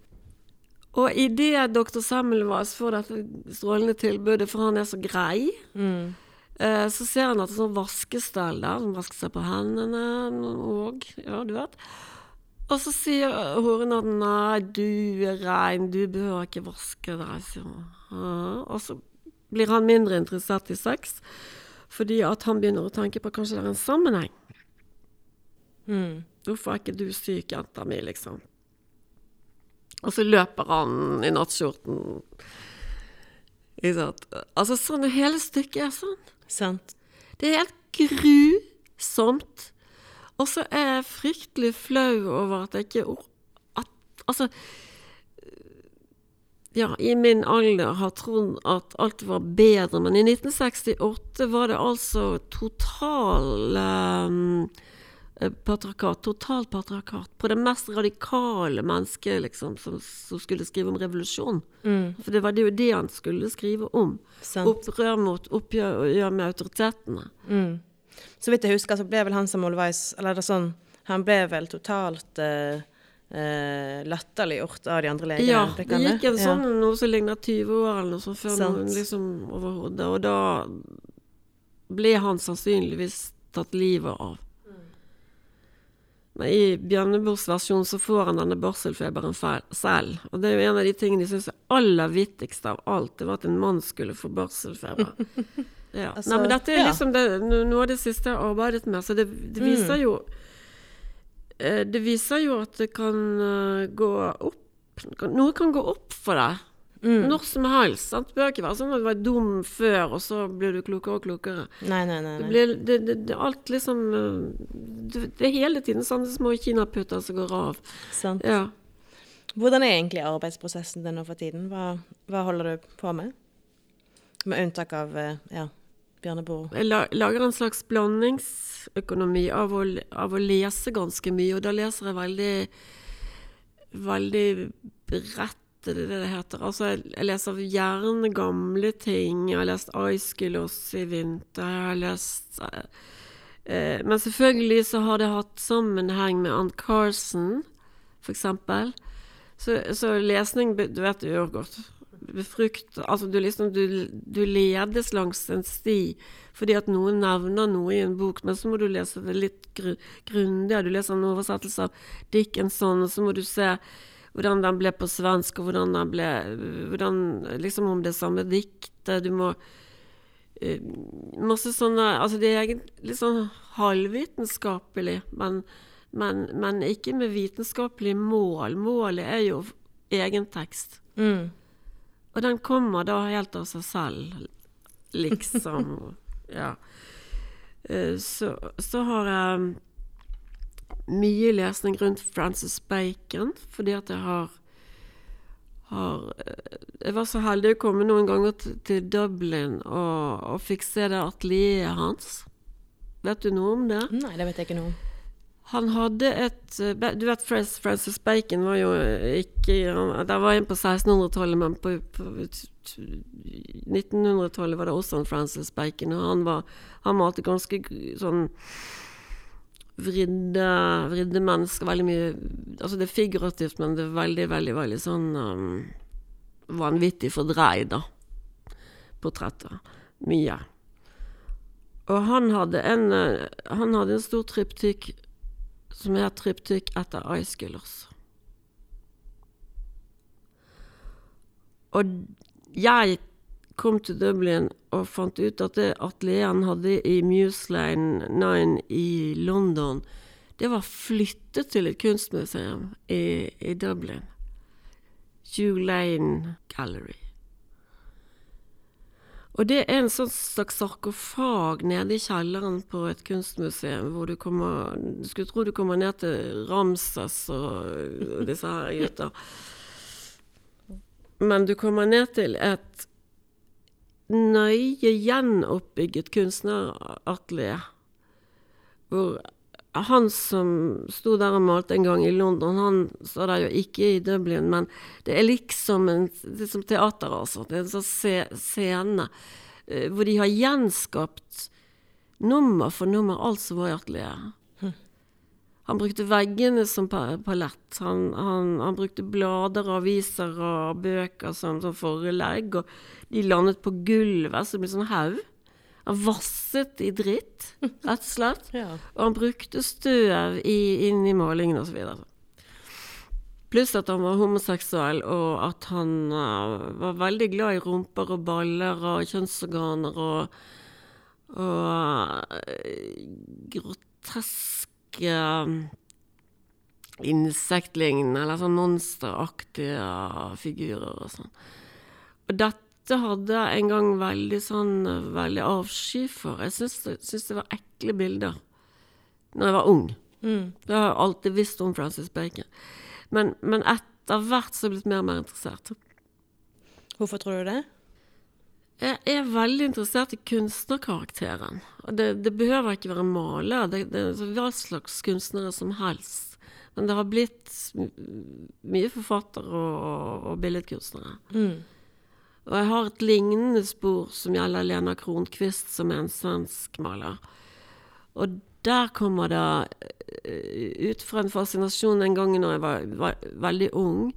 Speaker 2: Og idet dr. Semmelweis får dette strålende tilbudet, for han er så grei,
Speaker 1: Mm.
Speaker 2: Eh, så ser han at det er sånn vaskestell der, som vasker seg på hendene og Ja, du vet. Og så sier horen at nei, du er rein, du behøver ikke vaske deg. sier han. Og så blir han mindre interessert i sex, fordi at han begynner å tenke på kanskje det er en sammenheng.
Speaker 1: Mm.
Speaker 2: Hvorfor er ikke du syk, jenta mi, liksom? Og så løper han i nattskjorten. Altså sånn, hele stykket er sånn.
Speaker 1: Sant.
Speaker 2: Det er helt grusomt. Og så er jeg fryktelig flau over at jeg ikke at, Altså Ja, i min alder har trodd at alt var bedre, men i 1968 var det altså total um, patriarkat. Totalt patriarkat. På det mest radikale mennesket, liksom, som, som skulle skrive om revolusjon.
Speaker 1: Mm.
Speaker 2: For det var jo det han skulle skrive om.
Speaker 1: Sant.
Speaker 2: Opprør mot oppgjør med autoritetene.
Speaker 1: Mm. Så vidt jeg husker, så ble vel han som Olveis Eller det sånn Han ble vel totalt eh, eh, latterliggjort av de andre legene?
Speaker 2: Ja, det gikk en
Speaker 1: Ja.
Speaker 2: sånn noe som ligner 20 år eller noe sånt før noen liksom overhodet. Og da ble han sannsynligvis tatt livet av. Men i Bjørneboes versjon så får han denne barselfeberen selv. Og det er jo en av de tingene de syns er aller vittigste av alt, det var at en mann skulle få barselfeber. Ja.
Speaker 1: Altså,
Speaker 2: Nei, men dette er
Speaker 1: ja.
Speaker 2: liksom det, noe av det siste jeg har arbeidet med, så det, det
Speaker 1: Mm.
Speaker 2: viser jo eh, Det viser jo at det kan eh, gå opp Noe kan gå opp for deg.
Speaker 1: Mm.
Speaker 2: Når som helst. Sant? Det bør ikke være sånn at du var dum før, og så blir du klokere og klokere.
Speaker 1: Nei, nei, nei.
Speaker 2: Det
Speaker 1: nei.
Speaker 2: blir det, det, det, alt liksom eh, det, det er hele tiden sånne små kinaputter som går av.
Speaker 1: Sant.
Speaker 2: Ja.
Speaker 1: Hvordan er egentlig arbeidsprosessen din nå for tiden? Hva, hva holder du på med? Med unntak av eh, ja, Bjørneboe.
Speaker 2: Jeg lager en slags blandingsøkonomi av å, av å lese ganske mye, og da leser jeg veldig veldig bredt, er det det heter. Altså, jeg, jeg leser gjerne gamle ting. Jeg har lest Aiskilos i vinter. Jeg har lest eh, eh, Men selvfølgelig så har det hatt sammenheng med Ann Carson, eksempel. Så, så lesning, du vet det gjør godt. Befrukt Altså du liksom du, du ledes langs en sti fordi at noen nevner noe i en bok, men så må du lese det litt gru, grundigere. Du leser en oversettelse av Dickinson, og så må du se hvordan den ble på svensk, og hvordan den ble hvordan, Liksom om det samme diktet. Du må eh, Masse sånne Altså det er litt sånn halvvitenskapelig, men, men, men ikke med vitenskapelig mål. Målet er jo egen tekst.
Speaker 1: Mm.
Speaker 2: Og den kommer da helt av seg selv, liksom. ja. Eh, Så, så har jeg mye lesning rundt Francis Bacon, fordi at jeg har, har eh, Jeg var så heldig å komme noen ganger til, til Dublin og, og fikk se det atelieret hans. Vet du noe om det?
Speaker 1: Nei, det vet jeg ikke noe om.
Speaker 2: Han hadde et eh, Du vet Francis Bacon var jo ikke Det var en på 1600-tallet, men på, på 1900-tallet var det også en Francis Bacon. Og han var Han malte ganske sånn vridde, vridde mennesker. Veldig mye Altså det er figurativt, men det er veldig, veldig, veldig sånn um, vanvittig fordreid, da. Portretter. Mye. Og han hadde en, eh, han hadde en stor triptykk som er triptykk etter Aeschylus. Og jeg kom til Dublin og fant ut at det atelieret han hadde i Museline 9 i London, det var flyttet til et kunstmuseum i, i Dublin. Hugh Lane Gallery. Og det er en sånn slags sarkofag nede i kjelleren på et kunstmuseum, hvor du kommer Du skulle tro du kommer ned til Ramses og, disse her gutta. Men du kommer ned til et nøye gjenoppbygget kunstneratelier. Hvor han som sto der og malte en gang i London, han står der jo ikke i Dublin, men det er liksom en det er som teater, altså. Det er en sånn scene eh, hvor de har gjenskapt nummer for nummer alt som var i atelieret. Han brukte veggene som palett. Han, han, han brukte blader, aviser og bøker som, som forelegg, og de landet på gulvet, som en sånn haug. Han vasset i dritt, rett og slett.
Speaker 1: Ja.
Speaker 2: Og han brukte støv i, inn i malingen osv. Pluss at han var homoseksuell, og at han uh, var veldig glad i rumper og baller og kjønnsorganer og, og eh, groteske insektlignende, eller sånn monsteraktige figurer og sånn. Og dette hadde jeg en gang veldig sånn veldig avsky for. Jeg syns det var ekle bilder når jeg var ung.
Speaker 1: Mm.
Speaker 2: Det har jeg alltid visst om Francis Bacon. Men, men etter hvert så er jeg blitt mer og mer interessert.
Speaker 1: Hvorfor tror du det?
Speaker 2: Jeg er veldig interessert i kunstnerkarakteren. Det, det behøver ikke være maler, det, det er hva slags kunstnere som helst. Men det har blitt mye forfattere og, og, og billedkunstnere.
Speaker 1: Mm.
Speaker 2: Og jeg har et lignende spor som gjelder Lena Kronqvist, som er en svensk maler. Og der kommer det eh, ut fra en fascinasjon en gang da jeg var, var veldig ung.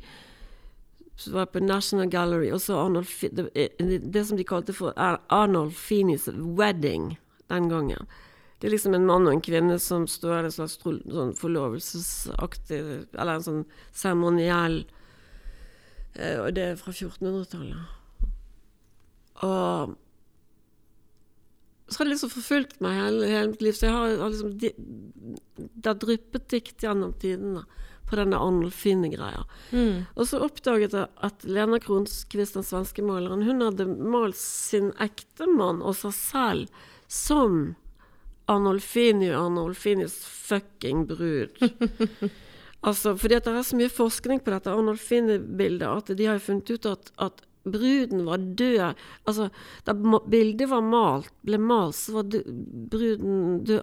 Speaker 2: Så var jeg på National Gallery, og så Arnold, Fi- det, eh, det som de kalte for Arnold Feeney's Wedding den gangen. Det er liksom en mann og en kvinne som står i en slags sånn forlovelsesaktig Eller en sånn seremoniell eh, Og det er fra 1400-tallet. Og så har det liksom forfulgt meg hele, hele mitt liv. Så jeg har, har liksom Det har dryppet dikt gjennom tidene på denne Arnold Finne-greia.
Speaker 1: Mm.
Speaker 2: Og så oppdaget jeg at Lena Kronskvist, den svenske maleren, hun hadde malt sin ektemann og seg selv som Arnolfini og Arnolfinis fucking brud. altså, fordi det er så mye forskning på dette Arnolfini-bildet at de har funnet ut at, at bruden var død. Altså, da bildet var malt, ble malt, så var bruden død,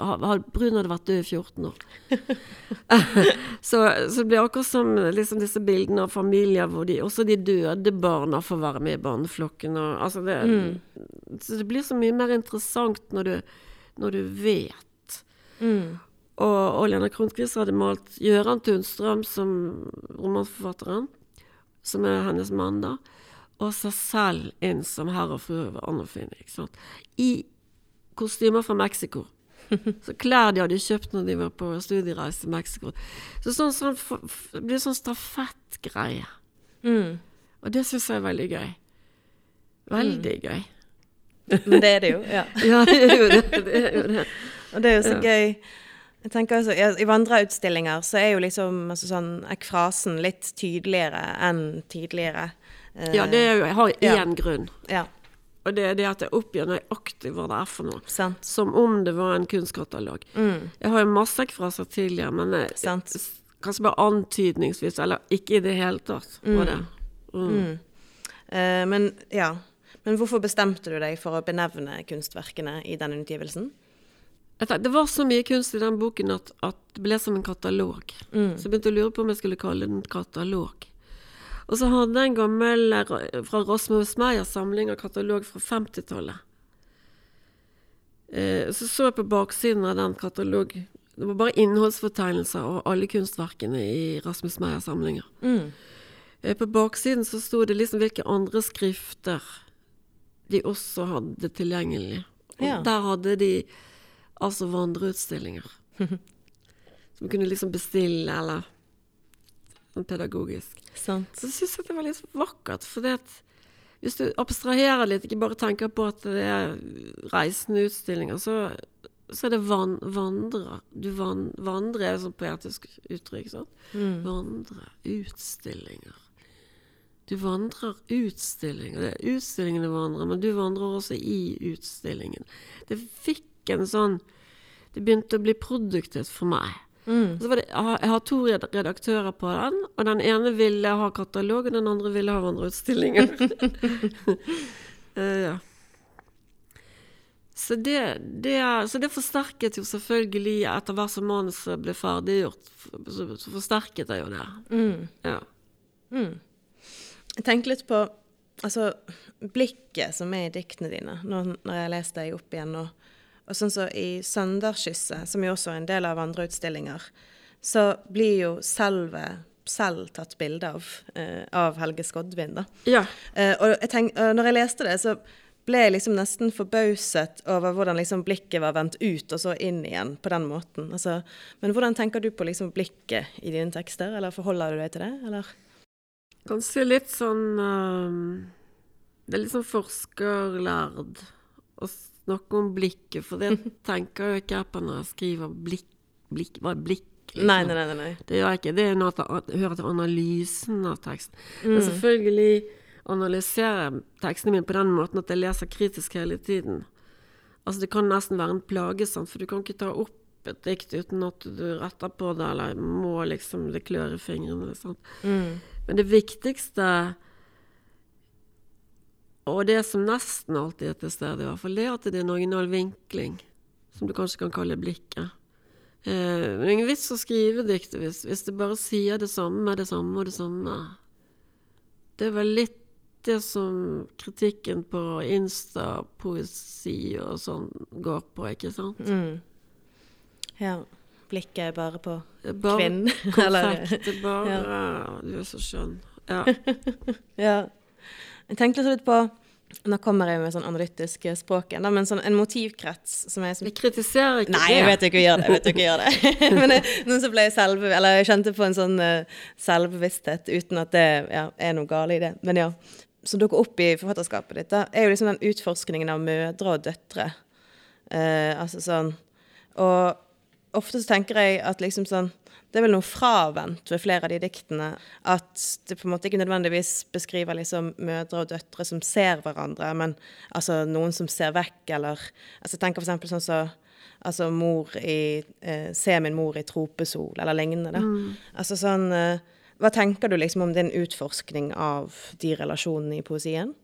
Speaker 2: bruden hadde vært død i 14 år. så, så det blir akkurat som liksom disse bildene av familier hvor de, også de døde barna får være med i barneflokken. Og, altså det, Så det blir så mye mer interessant når du, når du vet.
Speaker 1: Mm.
Speaker 2: Og, og Lena Kronqvist hadde malt Gøran Tunstrøm som romanforfatteren. som er hennes mann, da, og seg selv inn som herr og fru ved ikke? I kostymer fra Mexico. Så klær de hadde kjøpt når de var på studiereise til Mexico. Så sånn, sånn, det blir sånn stafettgreie.
Speaker 1: Mm.
Speaker 2: Og det syns jeg er veldig gøy. Veldig gøy.
Speaker 1: Men det er det jo. ja.
Speaker 2: Ja, det er jo det. det, er jo det.
Speaker 1: Og det er jo så
Speaker 2: Ja.
Speaker 1: gøy. Jeg tenker altså, I i vandreutstillinger så er jo liksom altså sånn ekfrasen litt tydeligere enn tidligere.
Speaker 2: Ja, det jo, jeg har
Speaker 1: Ja.
Speaker 2: grunn.
Speaker 1: Ja,
Speaker 2: Og det er det at jeg oppgir nøyaktig hva det er for noe.
Speaker 1: sant.
Speaker 2: Som om det var en kunstkatalog.
Speaker 1: Mm,
Speaker 2: Jeg har jo masse ekfraser tidligere, men jeg,
Speaker 1: sant.
Speaker 2: kanskje bare antydningsvis, eller ikke i det hele tatt. Var det. Mm.
Speaker 1: Mm. Uh, men ja. Men hvorfor bestemte du deg for å benevne kunstverkene i denne utgivelsen?
Speaker 2: Det var så mye kunst i den boken at, at det ble som en katalog.
Speaker 1: Mm.
Speaker 2: Så jeg begynte å lure på om jeg skulle kalle den katalog. Og så hadde jeg en gammel fra Rasmus Meyers samling av katalog fra 50-tallet. Eh, så så jeg på baksiden av den katalog Det var bare innholdsfortegnelser av alle kunstverkene i Rasmus Meyers samlinger.
Speaker 1: Mm.
Speaker 2: Eh, på baksiden så sto det liksom hvilke andre skrifter de også hadde tilgjengelig. Og
Speaker 1: Ja.
Speaker 2: der hadde de altså vandreutstillinger. Som kunne liksom bestille, eller sånn pedagogisk.
Speaker 1: Sant.
Speaker 2: Så syns jeg det var litt vakkert, for hvis du abstraherer litt, ikke bare tenker på at det er reisende utstillinger, så, så er det van, vandre. Du van, vandre er et sånt poetisk uttrykk, sant?
Speaker 1: Mm.
Speaker 2: Vandre, utstillinger. Du vandrer utstillinger. Det er utstillingene vandrer, men du vandrer også i utstillingen. Det fikk en sånn Det begynte å bli produktivt for meg.
Speaker 1: Mm.
Speaker 2: Så var det, jeg har- to redaktører på den, og den ene ville ha katalog, og den andre ville ha vandreutstillinger. uh, ja. Så det, det, så det forsterket jo selvfølgelig etter hvert som manuset ble ferdiggjort. Så, så forsterket jeg jo det.
Speaker 1: Mm.
Speaker 2: Ja.
Speaker 1: Mm. Jeg tenker litt på altså, blikket som er i diktene dine, når, når jeg leser deg opp igjen. Og, og sånn så I Sønderskysset, som jo også er en del av andre utstillinger, så blir jo selve selv tatt bilde av, eh, av Helge Skodvin. da.
Speaker 2: ja.
Speaker 1: Eh, og jeg tenk, og når jeg leste det, så ble jeg liksom nesten forbauset over hvordan liksom blikket var vendt ut og så inn igjen på den måten. Altså, men hvordan tenker du på liksom blikket i dine tekster, eller forholder du deg til det, eller?
Speaker 2: Kanskje litt sånn um, Det er litt sånn forskerlærd å snakke om blikket, for det tenker jo ikke jeg på når jeg skriver blikk, blikk Hva er blikk? liksom?
Speaker 1: Nei, nei, nei. nei.
Speaker 2: Det gjør jeg ikke. Det er noe at jeg hører til analysen av teksten.
Speaker 1: Mm.
Speaker 2: Men selvfølgelig analyserer jeg tekstene mine på den måten at jeg leser kritisk hele tiden. Altså Det kan nesten være en plage, sant? for du kan ikke ta opp et dikt uten at du retter på det, eller må liksom det klør i fingrene. Sant?
Speaker 1: Mm.
Speaker 2: Men det viktigste, og det som nesten alltid er til stede, i hvert fall, det er at det er en original vinkling, som du kanskje kan kalle blikket. Eh, men det er ingen vits å skrive dikt hvis, hvis det bare sier det samme, det samme og det samme. Det er vel litt det som kritikken på Insta-poesi og sånn går på, ikke sant?
Speaker 1: Mm. Ja. Blikket er bare på
Speaker 2: er bare
Speaker 1: kvinnen.
Speaker 2: konfekt, det er bare Du er så skjønn. Ja.
Speaker 1: ja. Jeg tenkte litt på Nå kommer jeg med sånn analytisk språk igjen, men sånn en motivkrets som er som
Speaker 2: Vi kritiserer ikke
Speaker 1: Nei,
Speaker 2: det.
Speaker 1: jeg vet ikke å gjøre det. Jeg vet ikke å det. Men noen som ble selve, eller jeg kjente på en sånn uh, selvbevissthet uten at det ja, er noe galt i det. Men ja, som dukker opp i forfatterskapet ditt, da, er jo liksom den utforskningen av mødre og døtre. Uh, altså sånn Og ofte så tenker jeg at liksom sånn Det er vel noe fravendt ved flere av de diktene. At det på en måte ikke nødvendigvis beskriver liksom mødre og døtre som ser hverandre, men altså noen som ser vekk, eller altså Tenk eksempel sånn så Altså mor i eh, 'Se min mor i tropesol', eller lignende. Mm. Altså sånn eh, Hva tenker du liksom om din utforskning av de relasjonene i poesien?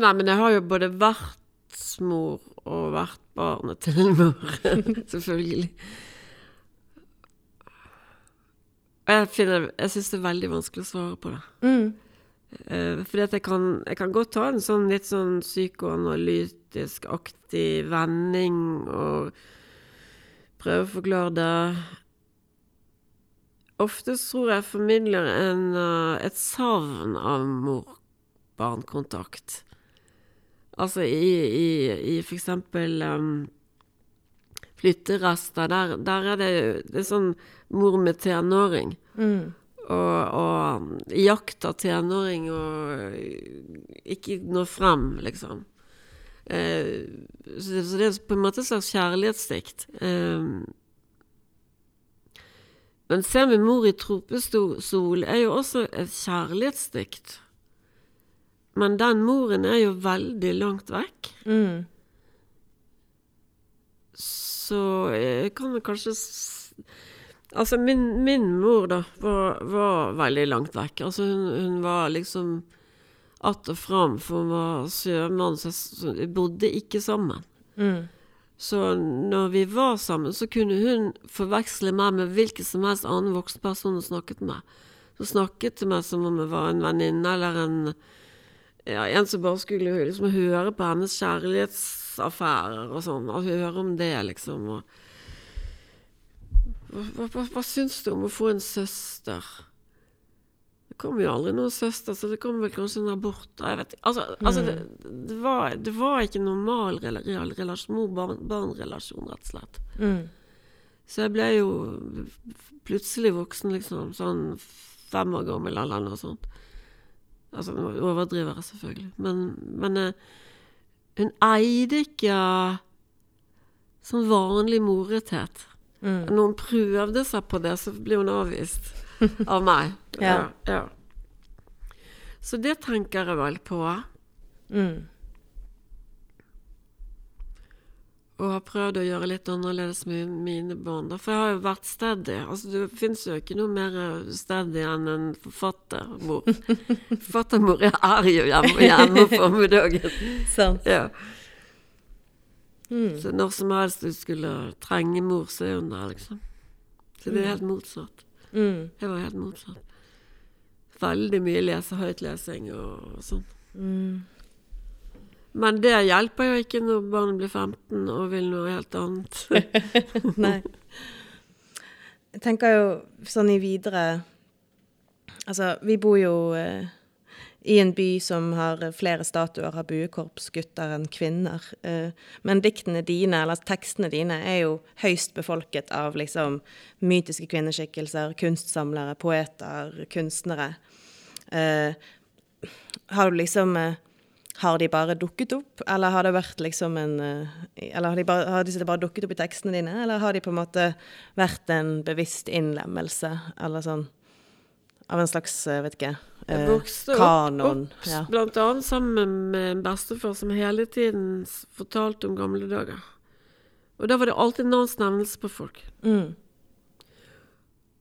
Speaker 2: Nei, men jeg har jo både vært mor og vært barnet til en mor. Selvfølgelig. Og jeg, finner, jeg syns det er veldig vanskelig å svare på det.
Speaker 1: Mm.
Speaker 2: Uh, fordi at jeg kan, jeg kan godt ta en sånn litt sånn psykoanalytisk-aktig vending og prøve å forklare det ofte tror jeg formidler en, uh, et savn av mor-barn-kontakt. Altså i, i, i for eksempel um, flytterester, der, der er det, det er sånn mor med tenåring.
Speaker 1: Mm.
Speaker 2: Og, og i jakt av tenåring og ikke nå frem, liksom. Eh, så, så det er på en måte et slags kjærlighetsdikt. Eh, men Se min mor i tropesol' er jo også et kjærlighetsdikt. Men den moren er jo veldig langt vekk.
Speaker 1: Mm.
Speaker 2: Så jeg kan jeg kanskje Altså, min, min mor, da, var, var veldig langt vekk. Altså, hun, hun var liksom att og fram, for hun var sjømann, så, så vi bodde ikke sammen.
Speaker 1: Mm.
Speaker 2: Så når vi var sammen, så kunne hun forveksle meg med hvilken som helst annen voksen person hun snakket med. Hun snakket til meg som om jeg var en venninne eller en ja, en som bare skulle liksom høre på hennes kjærlighetsaffærer og sånn. Og høre om det, liksom. Og hva, hva, hva, syns du om å få en søster? Det kom jo aldri noen søster, så det kom vel kanskje en abort. Jeg vet. Altså, altså det, det, var, det var ikke normal rela- relasjon, mor-barn-relasjon, rett og slett.
Speaker 1: Mm.
Speaker 2: Så jeg ble jo plutselig voksen, liksom. Sånn fem år gammel eller noe sånt. Altså, nå overdriver jeg selvfølgelig. Men, men eh, hun eide ikke sånn vanlig morethet.
Speaker 1: Mm.
Speaker 2: Når hun prøvde seg på det, så ble hun avvist av meg.
Speaker 1: Ja.
Speaker 2: ja. Så det tenker jeg vel på.
Speaker 1: Mm.
Speaker 2: Og har prøvd å gjøre litt annerledes med mine barn. For jeg har jo vært steady. Altså, det fins jo ikke noe mer steady enn en forfattermor. Forfattermor er jo hjemme, hjemme på formiddagen.
Speaker 1: Sant.
Speaker 2: Ja.
Speaker 1: Mm.
Speaker 2: Så når som helst du skulle trenge mor, så er hun der, liksom. Så det er helt motsatt.
Speaker 1: Mm.
Speaker 2: Jeg var helt motsatt. Veldig mye lese, høytlesing og sånn.
Speaker 1: Mm.
Speaker 2: Men det hjelper jo ikke når barnet blir 15 og vil noe helt annet.
Speaker 1: Nei. Jeg tenker jo sånn i videre Altså, vi bor jo eh, i en by som har flere statuer av buekorps, gutter enn kvinner. Eh, men diktene dine, eller tekstene dine, er jo høyst befolket av liksom mytiske kvinneskikkelser, kunstsamlere, poeter, kunstnere. Eh, har du liksom eh, har de bare dukket opp, eller har det vært liksom en eh, Eller har de, bare, har de bare dukket opp i tekstene dine, eller har de på en måte vært en bevisst innlemmelse, eller sånn Av en slags, eh, vet ikke eh,
Speaker 2: vokste
Speaker 1: Kanon.
Speaker 2: opp
Speaker 1: Ja.
Speaker 2: blant annet sammen med en bestefar som hele tiden fortalte om gamle dager. Og da var det alltid navnsnevnelse på folk.
Speaker 1: Mm.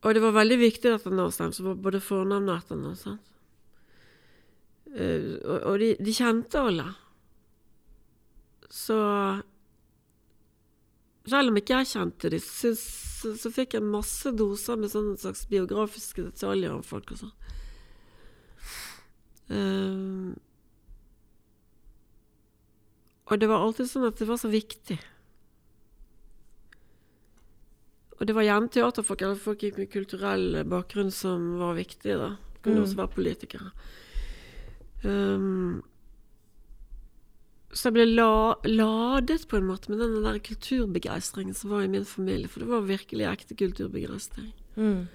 Speaker 2: Og det var veldig viktig dette navnsnevnelsen, var både fornavn og etternavn. sant? Eh, og de, de kjente alle. Så selv om ikke jeg kjente dem, så, så, så fikk jeg masse doser med sånne slags biografiske detaljer om folk og sånn. Eh, og det var alltid sånn at det var så viktig. Og det var gjerne teaterfolk eller folk med kulturell bakgrunn som var viktige. da. Kunne
Speaker 1: Mm.
Speaker 2: også være politikere. Um, så jeg ble la, ladet på en måte med den der kulturbegeistringen som var i min familie. For det var virkelig ekte kulturbegeistring.
Speaker 1: Mm.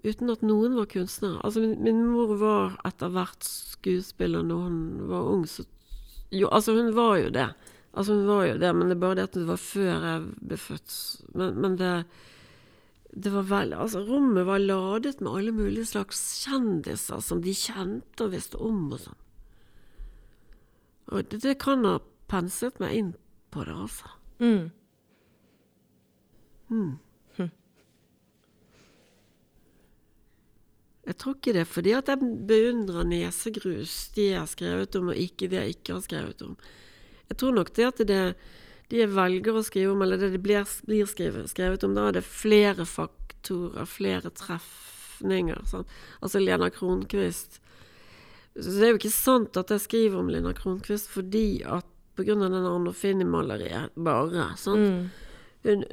Speaker 2: Uten at noen var kunstnere. Altså, min, min mor var etter hvert skuespiller når hun var ung. Så, jo, altså, hun var jo det. Altså, hun var jo det, men det er bare det at det var før jeg ble født. Men, men det, det var vel Altså, rommet var ladet med alle mulige slags kjendiser som de kjente og visste om og sånn. Og det, det kan ha penset meg inn på det, altså.
Speaker 1: Mm.
Speaker 2: Mm. Jeg tror ikke det fordi at jeg beundrer nesegrus, de jeg har skrevet om, og ikke det jeg ikke har skrevet om. Jeg tror nok det at det de velger å skrive om, eller det det blir, blir skrevet, skrevet om, da er det flere faktorer, flere trefninger. Sånn. Altså Lena Kronquist. Så det er jo ikke sant at jeg skriver om Lena Kronquist fordi at på grunn av den Arnolfini-maleriet, bare. sant?
Speaker 1: Mm.
Speaker 2: hun,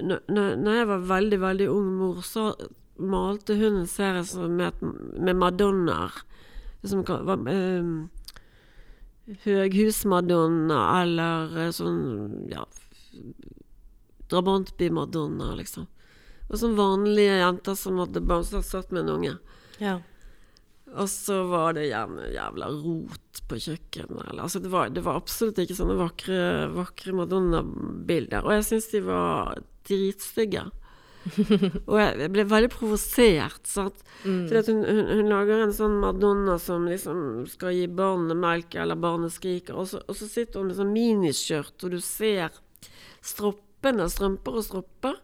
Speaker 2: når, jeg var veldig, veldig ung mor, så malte hun en serie med, med madonnaer. Som var um, Høghusmadonna eller eh, sånn ja, Drabantby-madonna, liksom. Og sånn vanlige jenter som hadde bare satt med en unge.
Speaker 1: Ja.
Speaker 2: Og så var det gjerne jævla rot på kjøkkenet. Eller, altså det, var, det var absolutt ikke sånne vakre, vakre Madonna-bilder. Og jeg syns de var dritstygge. og jeg, ble veldig provosert. Sant? Fordi at hun, hun, hun lager en sånn Madonna som liksom skal gi barnet melk, eller barnet skriker, og så, og så sitter hun med sånn miniskjørt, og du ser stroppene, strømper og stropper.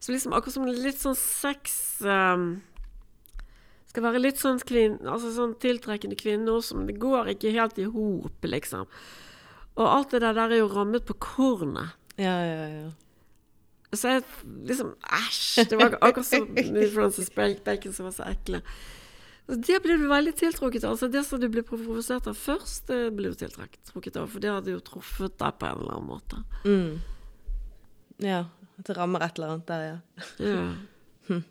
Speaker 2: Så liksom akkurat som litt sånn sex um, skal være litt sånn, kvinn, altså sånn tiltrekkende kvinner som det går ikke helt i hop, liksom. Og alt det der, er jo rammet på kornet.
Speaker 1: Ja, ja, ja.
Speaker 2: Så jeg liksom Æsj! Det var akkurat som New Francis Bacon som var så ekle. Det ble du veldig tiltrukket av. Altså det som du ble provosert av først, det ble du tiltrukket av. For det hadde jo truffet deg på en eller annen måte.
Speaker 1: Mm. Ja. At det rammer et eller annet der, ja.
Speaker 2: Ja.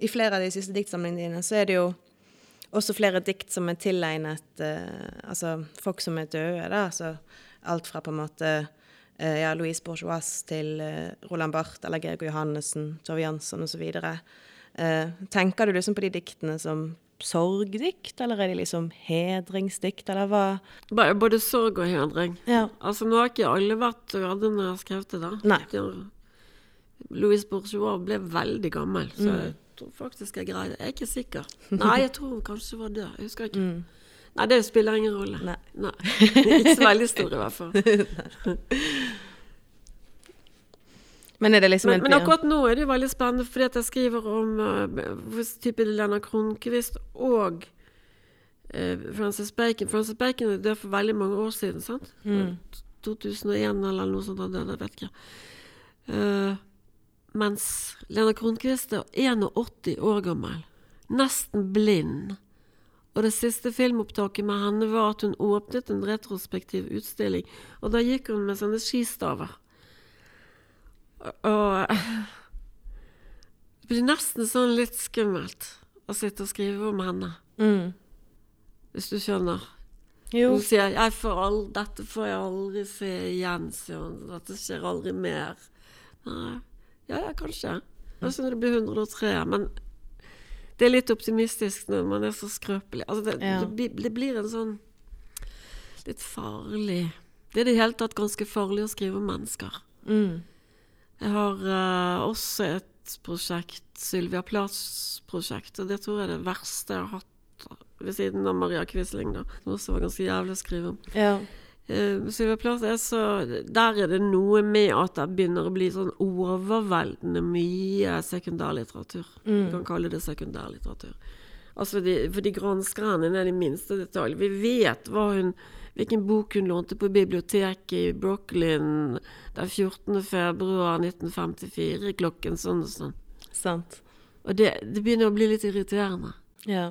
Speaker 1: I flere av de siste diktsamlingene dine så er det jo også flere dikt som er tilegnet eh, altså folk som er døde, da. Altså alt fra på en måte eh, ja, Louise Bourgeois til eh, Roland Barth eller Gregor Johannessen, Tove Jansson osv. Uh, tenker du liksom på de diktene som sorgdikt, eller er de liksom hedringsdikt, eller hva?
Speaker 2: Både sorg og hedring.
Speaker 1: Ja.
Speaker 2: Altså Nå har ikke alle vært røde når jeg har skrevet det. da
Speaker 1: Nei.
Speaker 2: De Louise Bourgeois ble veldig gammel, så
Speaker 1: Mm.
Speaker 2: jeg tror faktisk jeg greide det. Jeg er ikke sikker. Nei, jeg tror hun kanskje var død. Jeg husker ikke.
Speaker 1: Mm.
Speaker 2: Nei, det spiller ingen rolle.
Speaker 1: Nei.
Speaker 2: Ikke så veldig stor, i hvert fall.
Speaker 1: Men liksom
Speaker 2: Men,
Speaker 1: en
Speaker 2: men akkurat nå er det jo veldig spennende, fordi at jeg skriver om uh, type Lena Kronquist og uh, Frances Bacon. Frances Bacon er død for veldig mange år siden, sant?
Speaker 1: Mm.
Speaker 2: 2001 eller noe sånt. han døde, Jeg vet ikke. Uh, mens Lena Kronquist er 81 år gammel. Nesten blind. Og det siste filmopptaket med henne var at hun åpnet en retrospektiv utstilling. Og da gikk hun med sånne skistaver. Og Det blir nesten sånn litt skummelt å sitte og skrive om henne,
Speaker 1: Mm.
Speaker 2: hvis du skjønner.
Speaker 1: Jo.
Speaker 2: Hun sier får all, 'Dette får jeg aldri se igjen', sier hun. 'Dette skjer aldri mer'. Nei. Ja, ja, kanskje. Kanskje når det blir 103. Men det er litt optimistisk når man er så skrøpelig. Altså, det,
Speaker 1: Ja.
Speaker 2: det, blir- det blir en sånn litt farlig Det er i det hele tatt ganske farlig å skrive om mennesker.
Speaker 1: Mm.
Speaker 2: Jeg har uh, også et prosjekt, Sylvia Plath-prosjekt, og det tror jeg er det verste jeg har hatt ved siden av Maria Quisling, da. Som også var ganske jævlig å skrive om.
Speaker 1: Ja.
Speaker 2: Uh, Sylvia Plath er så Der er det noe med at det begynner å bli sånn overveldende mye sekundærlitteratur.
Speaker 1: Mm.
Speaker 2: Du kan kalle det sekundærlitteratur. Altså, de, for de gransker henne ned i minste detalj. Vi vet hva hun, hvilken bok hun lånte på biblioteket i Brooklyn den 14. februar 1954 klokken sånn og sånn.
Speaker 1: Sant.
Speaker 2: Og det, det begynner å bli litt irriterende.
Speaker 1: Ja.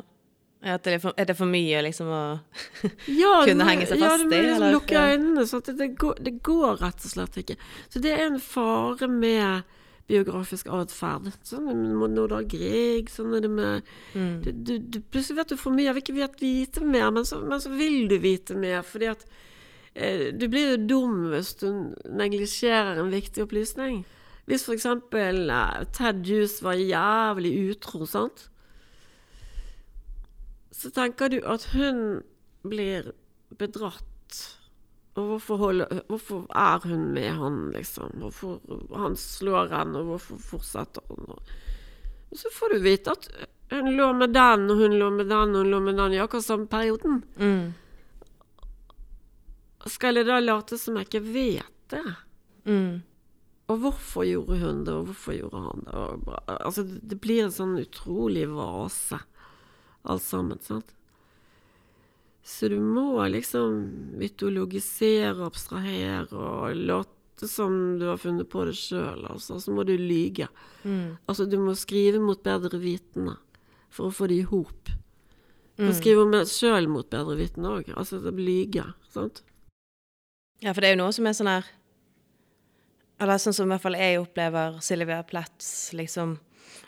Speaker 1: Er det, for, er det for mye liksom å
Speaker 2: Ja,
Speaker 1: Kunne
Speaker 2: henge seg
Speaker 1: henge seg
Speaker 2: ja,
Speaker 1: fast
Speaker 2: du må
Speaker 1: i,
Speaker 2: liksom? Lukke øynene. sånn det, går, det går rett og slett ikke. Så det er en fare med biografisk atferd. Sånn er det med Grieg, sånn er det med
Speaker 1: mm.
Speaker 2: du, du, du, Plutselig vet du for mye, jeg vil ikke vet vite mer, men så, men så vil du vite mer. Fordi at eh, du blir jo dum hvis du neglisjerer en viktig opplysning. Hvis eksempel eh, Ted Hughes var jævlig utro, sant? Så tenker du at hun blir bedratt. Og hvorfor, holder, hvorfor er hun med han, liksom? Hvorfor han slår henne, og hvorfor fortsetter hun? Og så får du vite at hun lå med den, og hun lå med den, og hun lå med den i akkurat samme perioden.
Speaker 1: Mm.
Speaker 2: Skal jeg da late som jeg ikke vet det?
Speaker 1: Mm.
Speaker 2: Og hvorfor gjorde hun det, og hvorfor gjorde han det? Og altså, det blir en sånn utrolig vase, alt sammen, sant? Så du må liksom mytologisere, abstrahere og late som du har funnet på det sjøl, altså. Så må du lyge.
Speaker 1: Mm.
Speaker 2: Altså, du må skrive mot bedre vitende for å få det i hop. Du
Speaker 1: Mm.
Speaker 2: kan skrive sjøl mot bedre vitende òg. Altså det lyge. Sant?
Speaker 1: Ja, for det er jo noe som er sånn her Eller sånn som i hvert fall jeg opplever Sylvia Plath, liksom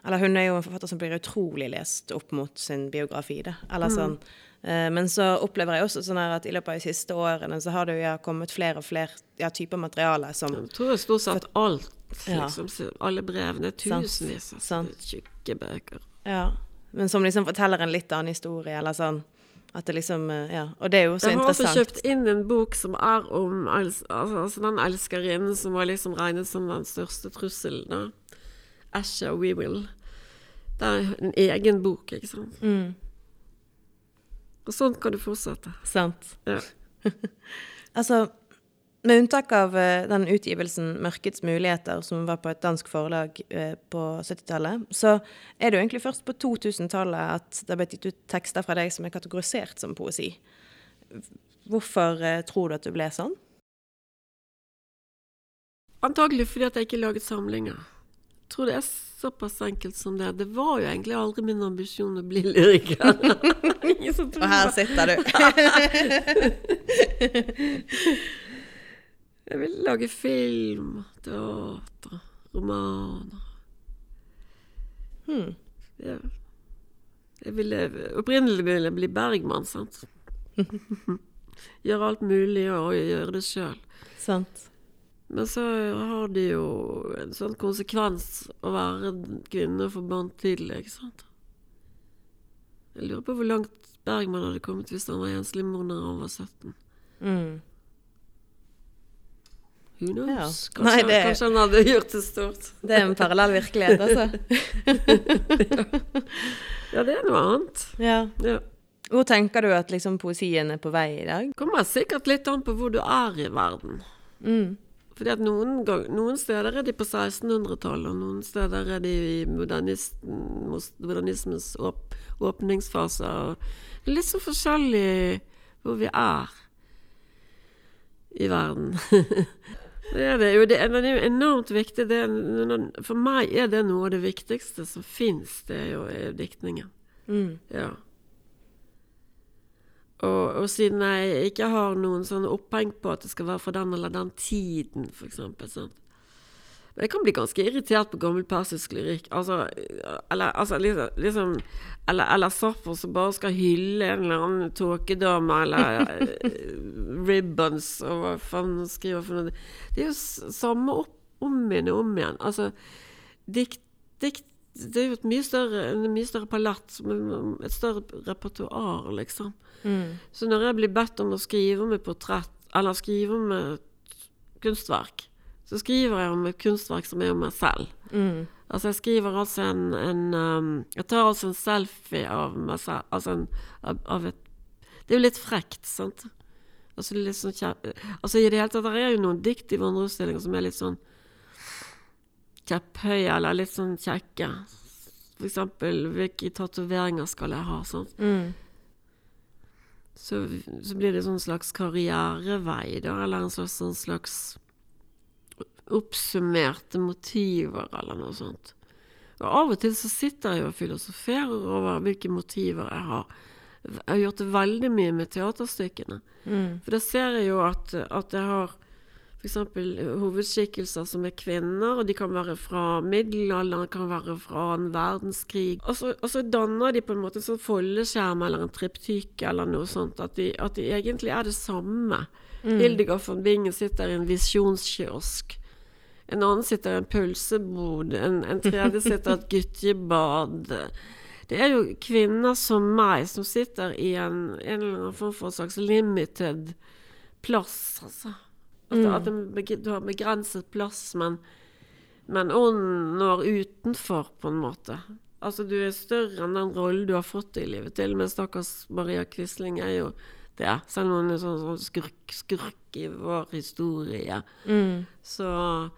Speaker 1: Eller hun er jo en forfatter som blir utrolig lest opp mot sin biografi, det. Eller sånn. Eh, Men så opplever jeg også sånn at i løpet av de siste årene så har det jo kommet flere og flere ja, typer materiale som
Speaker 2: Jeg tror jeg stort sett alt. Liksom, ja. alle brevene. Tusenvis av tjukke bøker.
Speaker 1: Ja. Men som liksom forteller en litt annen historie, eller sånn. At det liksom eh, Ja. Og det er jo så interessant.
Speaker 2: Jeg har også kjøpt inn en bok som er om altså, altså den elskerinnen som var liksom regnet som den største trusselen. da. Asha Wewill. Det er en egen bok, ikke sant.
Speaker 1: Mm,
Speaker 2: Og sånn kan du fortsette.
Speaker 1: sant.
Speaker 2: Ja.
Speaker 1: Altså, med unntak av eh, den utgivelsen 'Mørkets muligheter', som var på et dansk forlag eh, på 70-tallet, så er det jo egentlig først på 2000-tallet at det har blitt gitt ut tekster fra deg som er kategorisert som poesi. Hvorfor eh, tror du at du ble sånn?
Speaker 2: Antagelig fordi at jeg ikke laget samlinger. Jeg tror det er såpass enkelt som det. Det var jo egentlig aldri min ambisjon å bli lyriker.
Speaker 1: Og her sitter du.
Speaker 2: Jeg ville lage film, teater, romaner.
Speaker 1: Hmm.
Speaker 2: Ja. Jeg ville Opprinnelig ville jeg bli Bergman, sant. gjøre alt mulig og gjøre det sjøl.
Speaker 1: Sant.
Speaker 2: Men så har det jo en sånn konsekvens å være kvinne og få barn tidlig, ikke sant. Jeg lurer på hvor langt Bergman hadde kommet hvis han var enslig mor når han var 17.
Speaker 1: Mm.
Speaker 2: Who knows?
Speaker 1: Ja.
Speaker 2: Kanskje,
Speaker 1: Nei, det-
Speaker 2: kanskje han hadde gjort det stort.
Speaker 1: Det er en parallell virkelighet, altså.
Speaker 2: Ja, det er noe annet.
Speaker 1: Ja.
Speaker 2: Ja.
Speaker 1: Hvor tenker du at liksom poesien er på vei i dag?
Speaker 2: Kommer sikkert litt an på hvor du er i verden.
Speaker 1: Mm.
Speaker 2: Fordi at noen, noen steder er de på 1600-tallet, og noen steder er de i modernismens åp, åpningsfase. Og det er litt så forskjellig hvor vi er i verden. det er det jo. Det er, jo enormt viktig. Er, for meg er det noe av det viktigste som fins, det er jo er diktningen.
Speaker 1: Mm.
Speaker 2: Ja. Og, og siden jeg ikke har noen sånn oppheng på at det skal være fra den eller den tiden, eksempel. Men jeg kan bli ganske irritert på gammel persisk lyrikk. Altså, eller, altså liksom, liksom Eller, eller Sappho som bare skal hylle en eller annen tåkedame, eller eh, Ribbons, og hva faen hun skriver for noe. Det er jo samme opp, om igjen og om igjen. Altså, dikt, dikt Det er jo et mye større, en mye større palett, et større repertoar, liksom.
Speaker 1: Mm.
Speaker 2: Så når jeg blir bedt om å skrive om et portrett, eller skrive om et kunstverk, så skriver jeg om et kunstverk som er om meg selv.
Speaker 1: Mm.
Speaker 2: Altså jeg skriver altså en, en um, Jeg tar altså en selfie av meg selv, altså en, av, av et Det er jo litt frekt, sant? Altså, litt sånn altså i det hele tatt, det er jo noen dikt i vandreutstillinger som er litt sånn kjepphøye, eller litt sånn kjekke. For eksempel, hvilke tatoveringer skal jeg ha? Sånn.
Speaker 1: Mm.
Speaker 2: så, så blir det sånn slags karrierevei, da, eller en slags, sånn slags oppsummerte motiver, eller noe sånt. Og av og til så sitter jeg og filosoferer over hvilke motiver jeg har. Jeg har gjort det veldig mye med teaterstykkene.
Speaker 1: Mm.
Speaker 2: For da ser jeg jo at, at jeg har f.eks. hovedskikkelser som er kvinner, og de kan være fra middelalderen, kan være fra en verdenskrig. Og så, og så danner de på en måte en sånn foldeskjerm eller en triptyk eller noe sånt, at de, at de egentlig er det samme. Hildegard von Bingen sitter i en visjonskiosk. En annen sitter i en pølsebod, en, en tredje sitter i et gyttjebad. Det er jo kvinner som meg som sitter i en, en eller annen form for en slags limited plass, altså. At,
Speaker 1: Mm.
Speaker 2: at det du har begrenset plass, men, men ånden når utenfor, på en måte. Altså, du er større enn den rollen du har fått i livet. Til og med stakkars Maria Quisling er jo det. Selv om hun er sånn, sånn skurk, skurk i vår historie,
Speaker 1: Mm.
Speaker 2: så,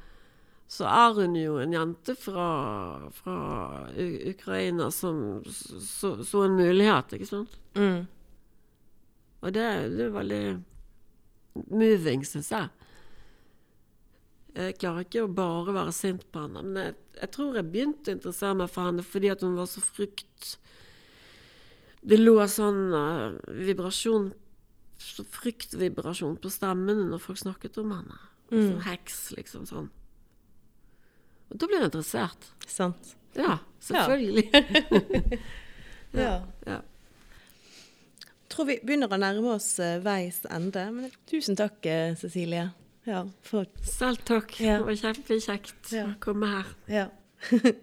Speaker 2: så er hun jo en jente fra, fra Ukraina som så, så en mulighet, ikke sant?
Speaker 1: Mm.
Speaker 2: Og det, det er veldig moving, syns jeg. Eh, jeg klarer ikke å bare være sint på henne. Men jeg, jeg, tror jeg begynte å interessere meg for henne fordi at hun var så frykt Det lå sånn uh, vibrasjon så Fryktvibrasjon på stemmen når folk snakket om henne.
Speaker 1: Mm.
Speaker 2: Som heks, liksom sånn. Og da blir jeg interessert.
Speaker 1: Sant.
Speaker 2: Ja, selvfølgelig.
Speaker 1: ja.
Speaker 2: ja. ja.
Speaker 1: Jeg tror vi begynner å nærme oss eh, veis ende. Men tusen takk, Cecilie. Ja, for...
Speaker 2: Selv takk.
Speaker 1: Ja.
Speaker 2: Det var kjempekjekt å komme her.
Speaker 1: Ja.